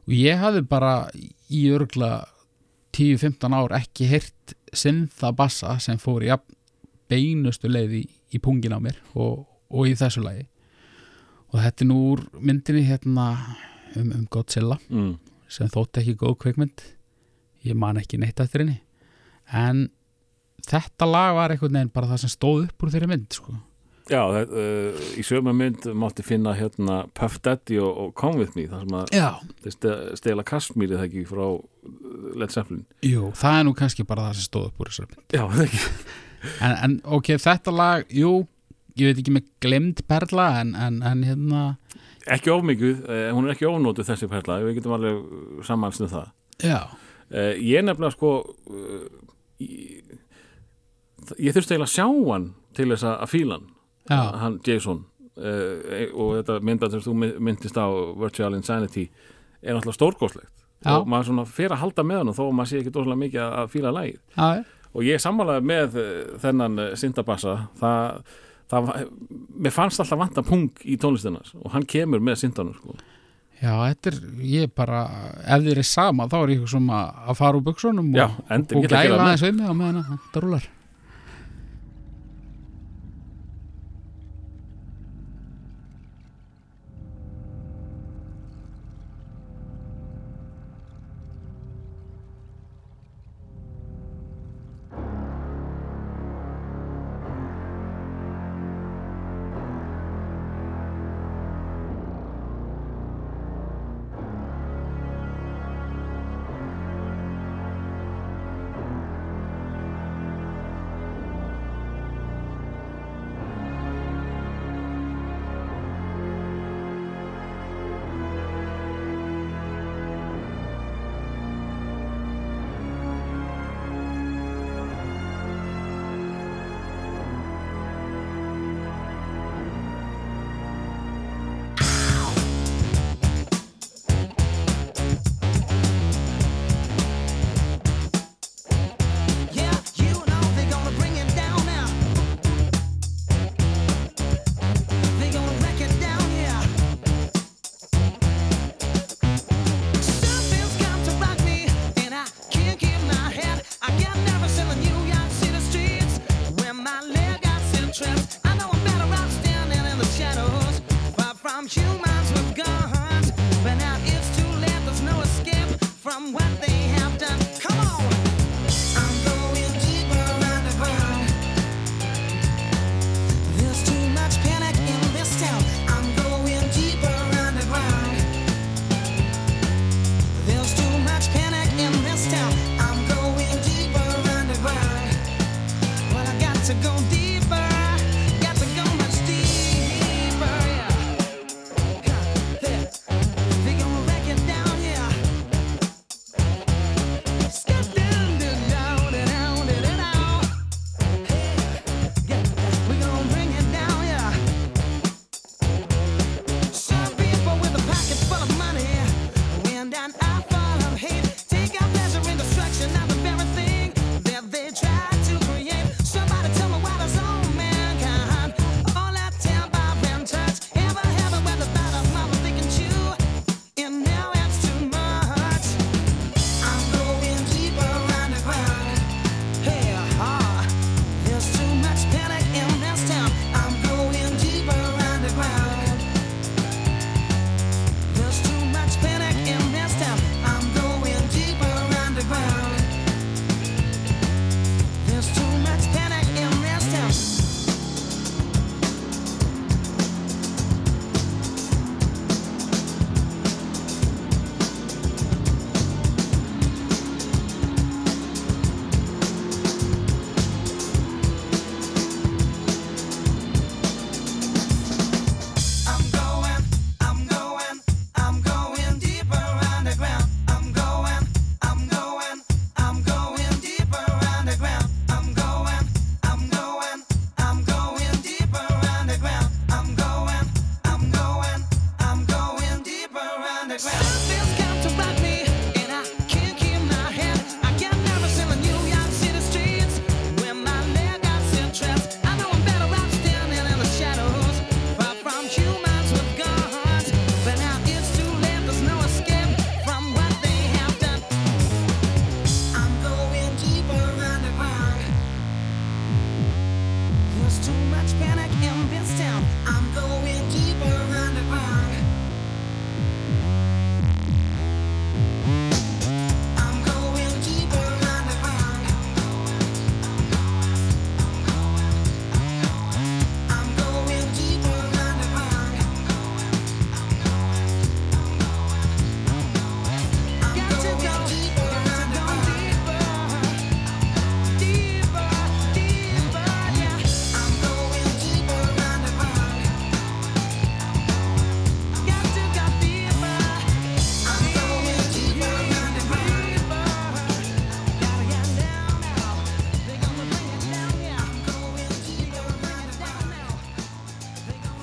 og ég hafði bara í örgla 10-15 ár ekki heyrt sinnþa bassa sem fór í beinustu leið í, í pungin á mér og, og í þessu lagi. Og þetta er nú úr myndinni hérna um, um Godzilla. Mm. Sem þótt ekki góð kveikmynd ég man ekki neitt eftir henni. En þetta lag var einhvern veginn bara það sem stóð upp úr þeirri mynd sko. Já, það, uh, í sögum mynd mátti finna hérna Puff Daddy og, og Come With Me þar sem að stela Kashmiri það ekki frá uh, Led Zeppelin. Jú, það er nú kannski bara það sem stóð upp úr þessari mynd. Já, það ekki. En, en ok, þetta lag, jú ég veit ekki með glemd perla en, en, en hérna Ekki ofmikið, uh, hún er ekki ofnótuð þessi perla við getum alveg samanst um það. Já, uh, Ég nefnilega sko ég, ég þurfti eiginlega að sjá hann til þess að að fíla hann. Já, hann Jason. Og þetta myndað sem þú my- myndist á Virtual Insanity er náttúrulega stórgóðslegt og maður svona fer að halda með hann þó að maður sé ekki dóslega mikið að- fíla lægið já, og ég sammálaði með þennan syndabassa það, það, mér fannst alltaf vanta pung í tónlistinnas og hann kemur með syndanum sko. já, þetta er ég bara, ef þið er sama þá er ég svona að fara úr buksunum og, og að það aðeins við mig á meðan að þetta rúlar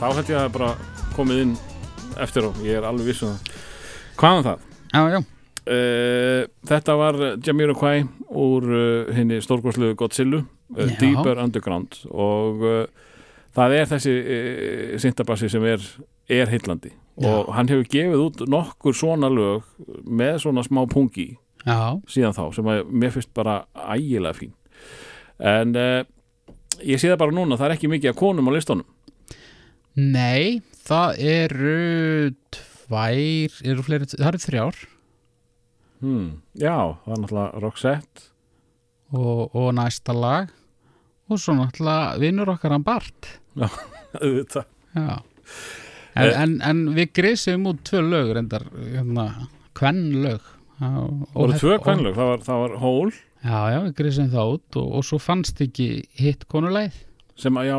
þá held ég að það bara komið inn eftir á, ég er alveg viss um það. Hvað um það? Já, já, Uh, þetta var Jamiroquai úr uh, henni stórgóðslu Godzilla, uh. Deeper Underground. Og það er þessi syntabassi sem er, er heillandi. Og hann hefur gefið út nokkur svona lög með svona smá pungi já, síðan þá sem að mér finnst bara ægilega fín. En ég sé það bara núna það er ekki mikið að konum á listunum Nei, það eru tvær, eru fleiri, það eru þrjár. Hmm. já, það er náttúrulega Roxette. Og, og næsta lag. Og svo náttúrulega vinnur okkar hann Bart. Auðvitað. Já. En, Eh. en, en við grísum út tvö lög reyndar, hérna, kvenn lög Það voru tvö kvenlög, það var, það var Hól Já, já, við grísum það út og, og svo fannst ekki hitt konuleið sem að já,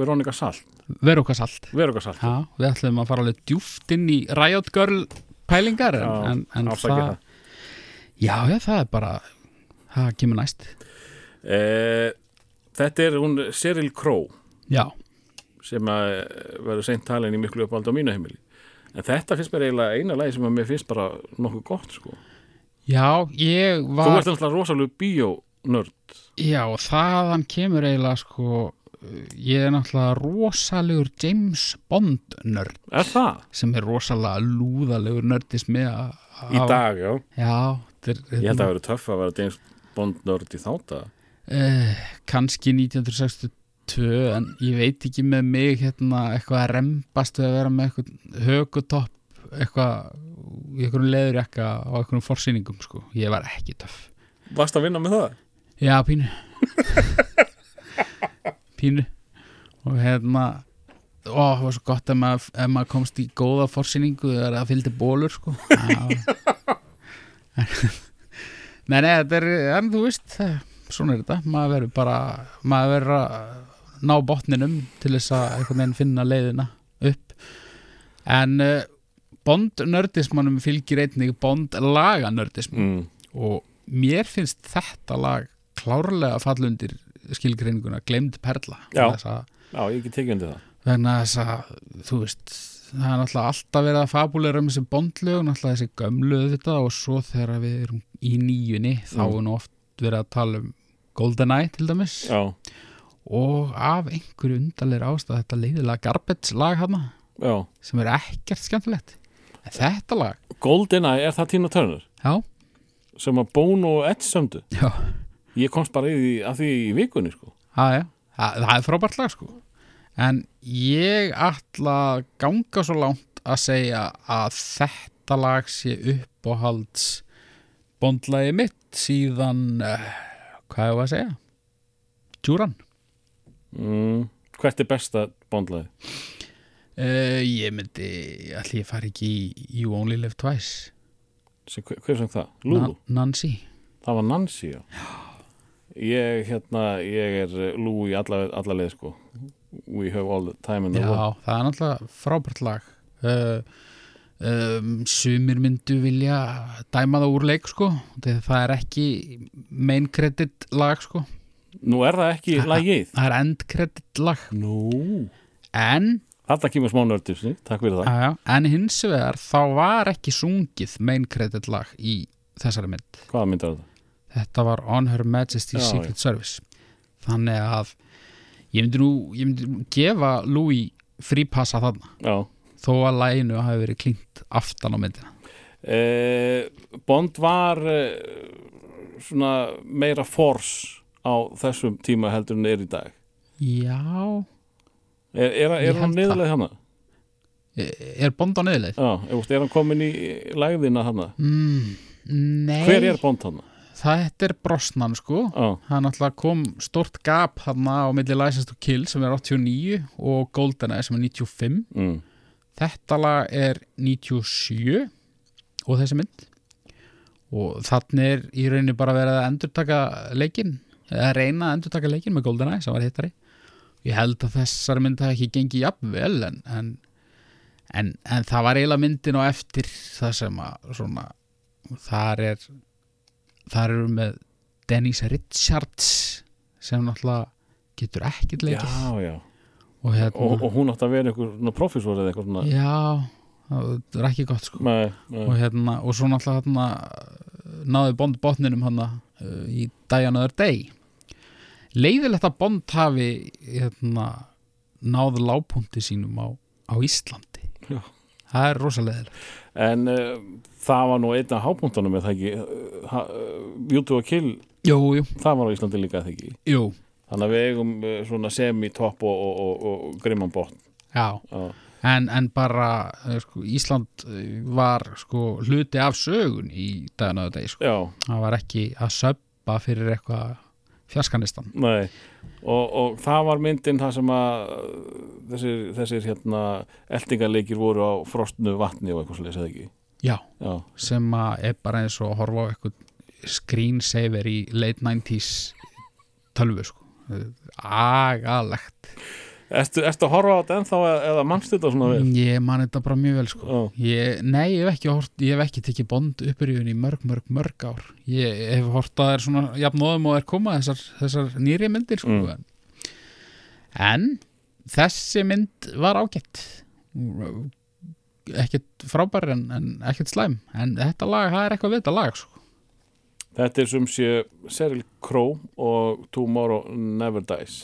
Veronica Salt Veru okkar salt Veronica Salt Já, við ætlum að fara alveg djúft inn í Riot Girl pælingar en, Já, en, en afsakið það. Já, já, það er bara það kemur næst. Eh, þetta er hún Cyril Crow. Já, sem að eh, verður seint talin í miklu uppáldi á mínu heimili. En þetta finnst mér eiginlega eina lagi sem að mér finnst bara nokkuð gott sko. já, ég þú var ert alltaf rosalega bíónörd. Já, þaðan kemur eiginlega sko ég er náttúrulega rosalegur James Bond nörd. Er það? sem er rosalega lúðalegur nördismi að í dag, já. Já, þetta er ég held að það verður töff að vera James Bond nörd í þáta uh, kannski 1962 en ég veit ekki með mig hérna eitthvað að rembast við að vera með eitthvað högutopp eitthvað í einhverjum leðurjakka á einhverjum forsýningum sko, ég var ekki töff. Varst að vinna með það? Já, pínu Pínu. Og hérna ó, það var svo gott ef maður, ef maður komst í góða forsýningu þegar það fylgdi bólur sko. Nei, nei, þetta er en þú veist, svona er þetta. Maður verður bara, maður verður að ná botninum til þess að einhvern veginn finna leiðina upp. En uh, bondnördismannum fylgir einnig bondlaganördism Mm. og mér finnst þetta lag klárlega falla undir skilgreininguna glemd perla. Já. Að, já, ég get tekið undir það. Vegna þess að þú veist það er náttúrulega alltaf verið að fabulera um þessi bondlög, náttúrulega þessi gömlu þetta og svo þegar við erum í nýjunni þá Mm. er nú oft verið að tala um GoldenEye til dæmis. Já, og af einhverju undarleir ástæð þetta leiðilega garbage lag hana já. sem er ekkert skemmtilegt. En þetta lag, GoldenEye, er það Tina Turner? já, sem að Bono og Ed sömdu? Já ég komst bara í að því í vikunni sko. Já, já, það, það er frábært lag sko En ég ætla að ganga svo langt að segja að þetta lag sé uppáhalds bondlagi mitt síðan, uh, hvað er að segja? Tjúran mm. hvert er besta bondlaði? uh, Ég myndi, ætli ég fari ekki í You Only Live Twice hver, sem það? Lulu? Na Nancy það var Nancy, já ég, hérna, ég er eh, Lulu í alla, alla leið sko. we have all the time in the Já, world. það er náttúrulega frábært lag. Uh, um, Sumir myndu vilja dæma það úr leik sko. Það er ekki main credit lag sko. Nú er það ekki lagið. Það er end credit lag. Nú. En, Þetta kemur smá nördisni, takk fyrir það. Aðja, en hins vegar þá var ekki sungið main credit lag í þessari mynd. Hvaða myndar þetta? Þetta var On Her Majesty's Já, Secret Service. Þannig að ég myndi nú, ég myndi nú gefa Louis frípassa þarna. Já. Þó að læginu hafi verið klínt aftan á myndina. Eh, Bond var eh, svona meira force á þessum tíma heldur en er í dag. Já, Er, er, Ég er hann niðurlega hana? er Bond á neðleið? Já, er hann komin í lægðina hana? Mm, nei, Hver er Bond hana? Þetta er Brosnan sko. Já, Það náttúrulega kom stort gap þarna á milli License to Kill sem er 89 og GoldenEye sem er 95 mm. Þetta lag er 97 og þessi mynd. Og þannig er í rauninni bara verið að endurtaka leikin eða reyna að endurtaka leikin með GoldenEye sem var hittari. Ég held að þessari mynd hafi ekki gengið jafnvel en, en, en, en það var eiginlega myndin á eftir það sem að svona þar er þar eru með Dennis Richards sem náttúrulega getur ekkert leikið. Já, já. Og hérna og, og hún átti að vera einhver svona professor eða eitthvað svona já, það er ekki gott sko. Nei, nei. og hérna, og svo náttúrulega hérna náði Bond botninum hann uh, í Die Another Day. Leiðilegt að Bond hafi hérna náð lágpunti sínum á, á Íslandi. Já. það er rosalega En uh, það var nú einn af hápuntunum eða ekki? Uh, uh, Kill, jú, jú, það var á Íslandi líka eða ekki? Jú, Þannig að við eigum uh, svona semi-topp og, og, og, og grimman botn. Já. En, en bara uh, sko, Ísland uh, var sko hluti af sögun í Die Another Day sko. það var ekki að söppa fyrir eitthvað fjaskanistan nei. Og, og það var myndin það sem að þessir, þessir hérna eldingarleikir voru á frostnu vatni og eitthvað svo eða ekki já, Já, sem er bara eins og að horfa á eitthvað screensaver í late 90s tölvu sko. Agalegt. Ertu að horfa á þetta ennþá eða, mannstu þetta svona vel? ég man þetta bara mjög vel sko. Ég, nei, ég hef ekki hort, ég hef ekki tekið bond uppurjöfun í mörg, mörg, mörg ár. Ég hef hort að það er svona jafnóðum og er koma þessar, þessar nýri myndir sko Mm. en þessi mynd var ágætt ekkert frábær en, en ekkert slæm en þetta lag, það er eitthvað við þetta lag sko. Þetta er sem sé Cheryl Crow og Tomorrow Never Dies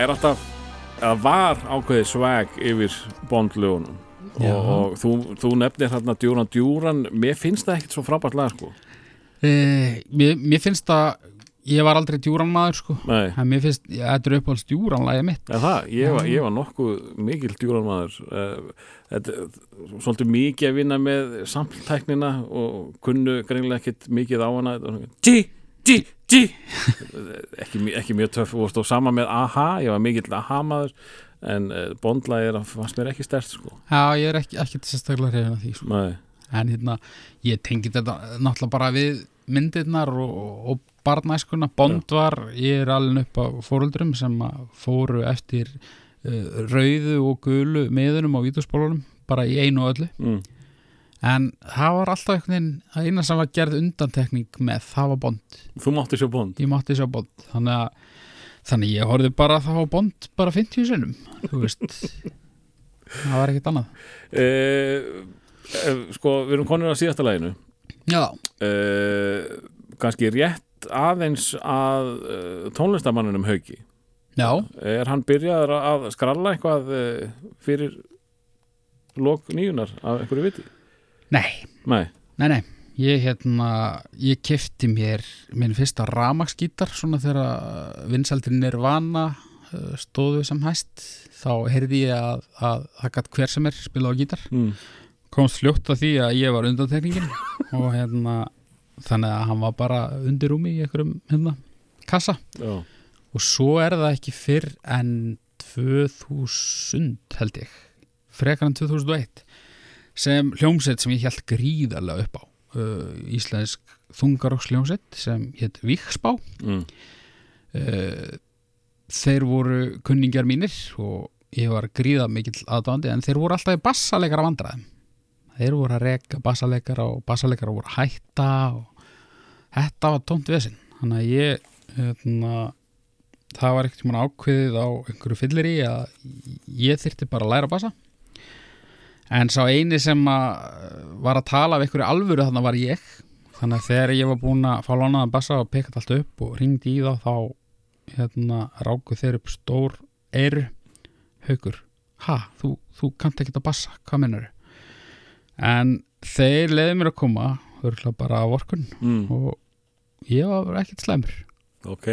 það er alltaf það var ákveðið swag yfir bondlögunum. Já. og, og þú, þú nefnir hérna djúran djúran mér finnst það ekkert svo frábært lag sko. E, mér, mér finnst það ég var aldrei djúran maður sko. Mér finnst, ja, þetta er uppáhalds djúran lagið mitt. En það, ég var, ég var nokkuð mikil djúran maður. Þetta er svolítið mikið að vinna með samtæknina og kunnu greinlega ekkert mikið á hana. G, G, G. Ekki, ekki mjög töff og stóð sama með AHA, ég var mikill AHA maður en uh, bondlægir fannst mér ekki stert sko. Já, ég er ekki, ekki sérstaklega hrifin af því sko. En hérna, ég tengi þetta náttúrulega bara við myndirnar og, og barnæskuna, Bond var ég er alveg upp á fóruldrum sem að fóru eftir uh, rauðu og gulu miðunum á vítusbólunum, bara í einu öllu. Mm, en það var alltaf einhvern veginn að eina sem var gerð undantekning með, það var Bond. Þú mátti sjá bond? Ég mátti sjá Bond. Þannig að þannig ég horfði bara þá á Bond bara 50 sinnum þú veist. Það var ekkert annað. Uh, sko, við erum konur á síðasta læginu já, uh, kannski rétt aðeins að uh, tónlistamanninum Hauki. Já, er hann byrjaður að skralla eitthvað uh, fyrir lok nýjunar af einhverju viti? Nei. Nei, Nei, nei, ég hérna ég kefti mér minn fyrsta ramagsgítar svona þegar vinsaldri Nirvana uh, stóðu sem hæst. Þá heyrði ég að, að það gætt hver sem er spila á gítar. Mm. komst fljótt að því að ég var undantekningin og hérna þannig að hann var bara undir rúmi í einhverjum hérna, kassa. Já, og svo er það ekki fyrr en 2000 held ég. Frekar en 2001 sem hljómsett sem ég held gríðarlega upp á. Uh, íslensk þungaroks hljómsett sem hétt Víksbá mm. uh, þeir voru kunningjar mínir og ég var gríða mikill aðdáðandi en þeir voru alltaf í bassaleikara vandræðum. Þeir voru að reka bassaleikara og bassaleikara voru að hætta og þetta var tómt vesinn þannig að ég hérna, það var ekkert mann ákveðið á einhverju fyllir í að ég þyrfti bara að læra bassa en sá eini sem að var að tala af einhverju alvöru þannig var ég. Þannig að þegar ég var búin að fá lánaðan bassa og pekað allt upp og ringdi í þá þá hérna ráku þeir upp stór eyru. Haukur, ha, þú, þú kannt ekki að bassa, hvað mennur en þeir leiði mér að koma örgulega bara af orkun Mm. og ég var ekkert slæmur. Ok.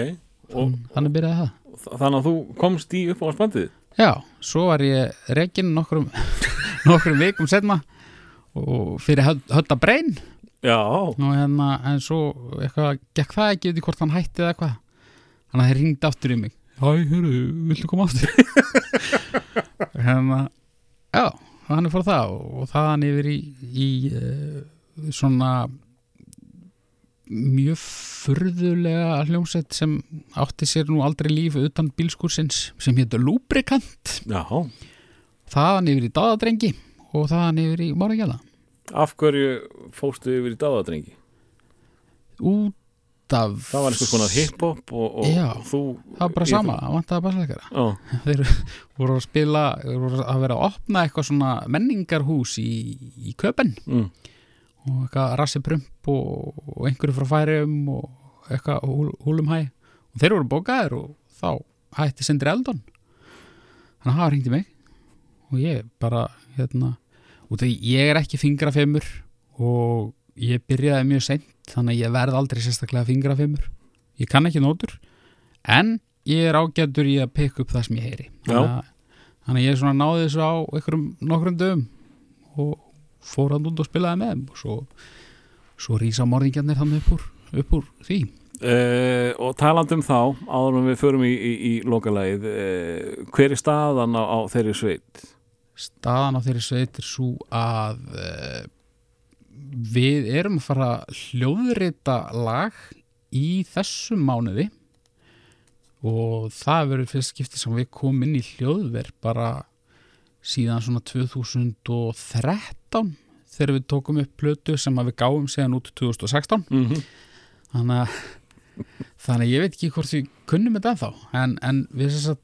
Og þannig byrjaði það. Þannig að þú komst í uppáhaldsbandið Já, svo var ég rekin nokkrum, nokkrum vikum setna og fyrir hönda breyn hérna, en svo eitthvað, gekk það ekki út í hvort hann hætti eða eitthvað. Þannig að þeir ringdi aftur í mig. Hæ, hörru, viltu koma aftur? hérna já, hann er fór það og, og þaðan yfir í, í uh, svona mjög furðulega hljómsett sem átti sér nú aldrei líf utan bílskursins sem hétur Lubricant. Já. Þaðan yfir í Dáðadrengi og þaðan yfir í Máragjala af hverju fóstu yfir í dáðadrengi? út af það var einhvers konar hip-hop og, og Já, þú það var bara sama, það vantaði bara slækara já, þeir voru að spila voru að vera að opna eitthvað svona menningarhús í, í köpen mm. Og eitthvað rassi prump og, og einhverju frá færium og eitthvað húl, húlum hæ og þeir voru bókaðir og þá hætti Sindri Eldon. Þannig að hafa hringt í mig. Og ég bara hérna, af því ég er ekki fingrafemur og ég byrjaði mjög seint þannig að ég verð aldrei sérstaklega fingrafemur. Ég kann ekki nótur en ég er ágættur í að pikka upp það sem ég heyri. Þannig að, þannig að ég svona náði þessu á einhverjum nokkrum dögum og fór hann út og spilaði með og svo, svo rísa morðingjarnir þannig upp úr, upp úr því Uh, og talandi um þá áður en við förum í, í, í lokalægið uh, hver er staðan á, á þeirri sveit? staðan á þeirri sveit er svo að uh, við erum að fara hljóðrita lag í þessum mánuði og það verður fyrst skipti sem við komum inn í hljóðver bara síðan svona 2013 þegar við tókum upp plötu sem að við gáum síðan út 2016 Mm -hmm. þannig að þannig að ég veit ekki hvort við kunnum þetta ennþá en, en við, eh,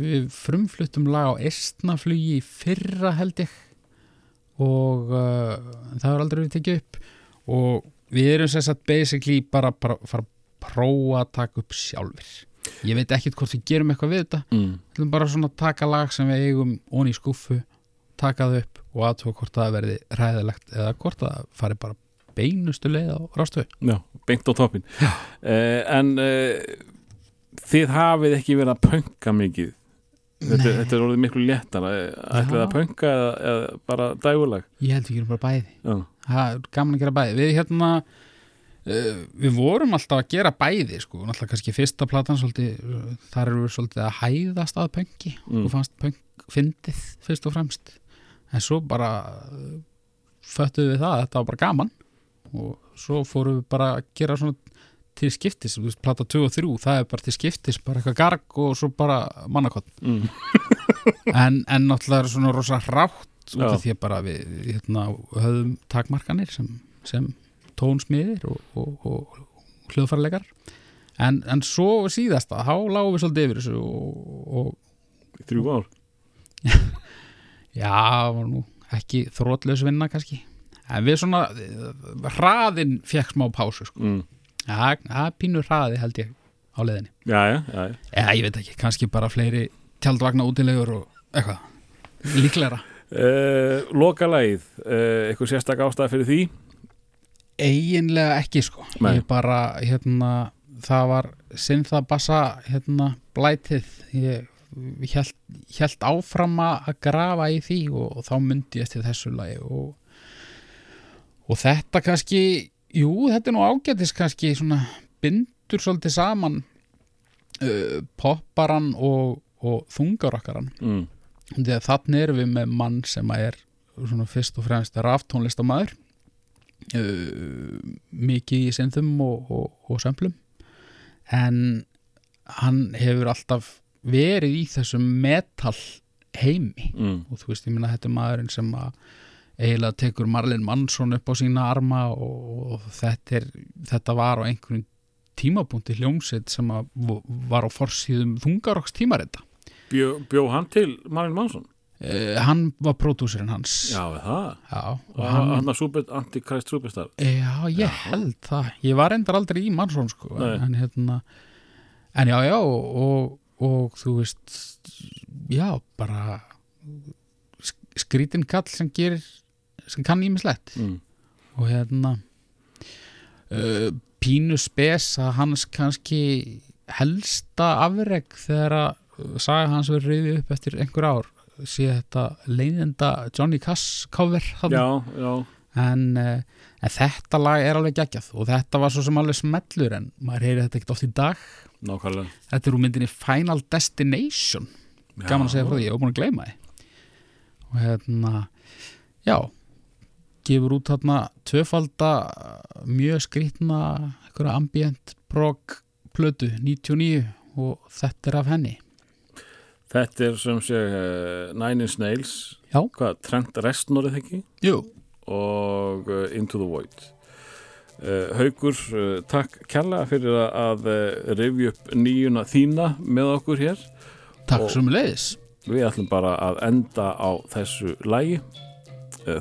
við frumfluttum lag á Estnaflugi í fyrra held ég og uh, það var aldrei við tekið upp og við erum sagt basically bara, bara fara að prófa að taka upp sjálfur ég veit ekkit hvort við gerum eitthvað við þetta mm. við ætlum bara svona að taka lag sem við eigum onni í skúffu, taka það upp og aðtóa hvort það verði ræðilegt eða hvort það fari bara beinustu leið á rástu Já, beint á toppin uh, En uh, þið hafið ekki verið að pönka mikið. Þetta, þetta er orðið miklu léttara. Ætlið Já. að pönka eða, eða bara dægulag ég held við gerum bara bæði. Er gaman að gera bæði. Við hérna við vorum alltaf að gera bæði sko, náttúrulega kannski fyrsta platan svolítið, þar eru við svolítið að hæðast að pönki Mm. og fannst pönk fyndið fyrst og fremst en svo bara uh, föttuðu við það að þetta var bara gaman. Og svo fórum við bara að gera svona til skiptis, þú veist, plata 2 og 3 það er bara til skiptis, bara eitthvað garg og svo bara mannakott mm. en, en náttúrulega er svona rosa rátt út af því að bara við hérna, höfðum takmarkanir sem, sem tónsmiðir og, og, og, og hljóðfærleikar en, en svo síðasta þá lágum við svolítið yfir þessu og, og Þrjú ár já, nú ekki þrótlaus vinna kannski en við svona hraðin fekk smá pásu sko. mm. ja, það pínur hraði held ég á leiðinni Já, já, já, já. ég veit ekki, kannski bara fleiri tjaldvagna útilegur og eitthvað líklegra Uh, loka lagið uh, eitthvað sérstak ástæða fyrir því eiginlega ekki sko Nei. ég bara hérna það var sinnþa bassa hérna blætið ég held, held áfram að grafa í því og, og þá myndi ég til þessu lagi og, og þetta kannski jú, þetta er nú ágætis kannski svona bindur svolítið saman uh, popparan og, og þungarokkaran mm. því að þannig erum við með mann sem er svona fyrst og fremst raftónlistamæður uh, mikið í synþum og, og, og sömplum en hann hefur alltaf verið í þessum metal heimi. Mm. og þú veist, ég minna þetta er maðurinn sem að eiginlega tekur Marlin Mansson upp á sína arma og, og þetta, er, þetta var á einhverjum tímapunkti hljómsveit sem að var á forsíðum þungarokks tímarita. Bjó, bjó hann til Marin Mansson uh, hann var pródúsirinn hans. Já, það? Já, og hann, hann, hann super, Antichrist Superstar já, ég held það. Ég var endar aldrei í Mansson sko en hérna en já, já, og, og þú veist já, bara sk- skrítin kall sem gerir sem kann ímislegt mm. og hérna uh, pínu spes að hans kannski helsta afreg þegar að saga hans verður reyði upp eftir einhver ár sé þetta leiðenda Johnny Cass cover þarna. Já, já en, uh, en þetta lag er alveg geggjað og þetta var svo sem alveg smellur en maður heyri þetta ekkert oft í dag. Nákvæmlega. Þetta er úr myndinni Final Destination. Gaman að segja frá því, ég var búin að gleyma því. Og hérna já gefur út þarna tvöfalda mjög skrýtna einhverja ambient prog plötu 99 og þetta er af henni. Þetta er sem sé uh, Nine Inch Nails. Já. Hvað, Trent Reznor eða ekki? Jú, og uh, Into the Void. Uh, Haukur, uh, takk kærlega fyrir að rifja upp nýjuna þína með okkur hér. Takk Og- sem leiðis Við ætlum bara að enda á þessu lægi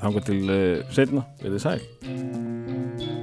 þangar til setna, verið sæl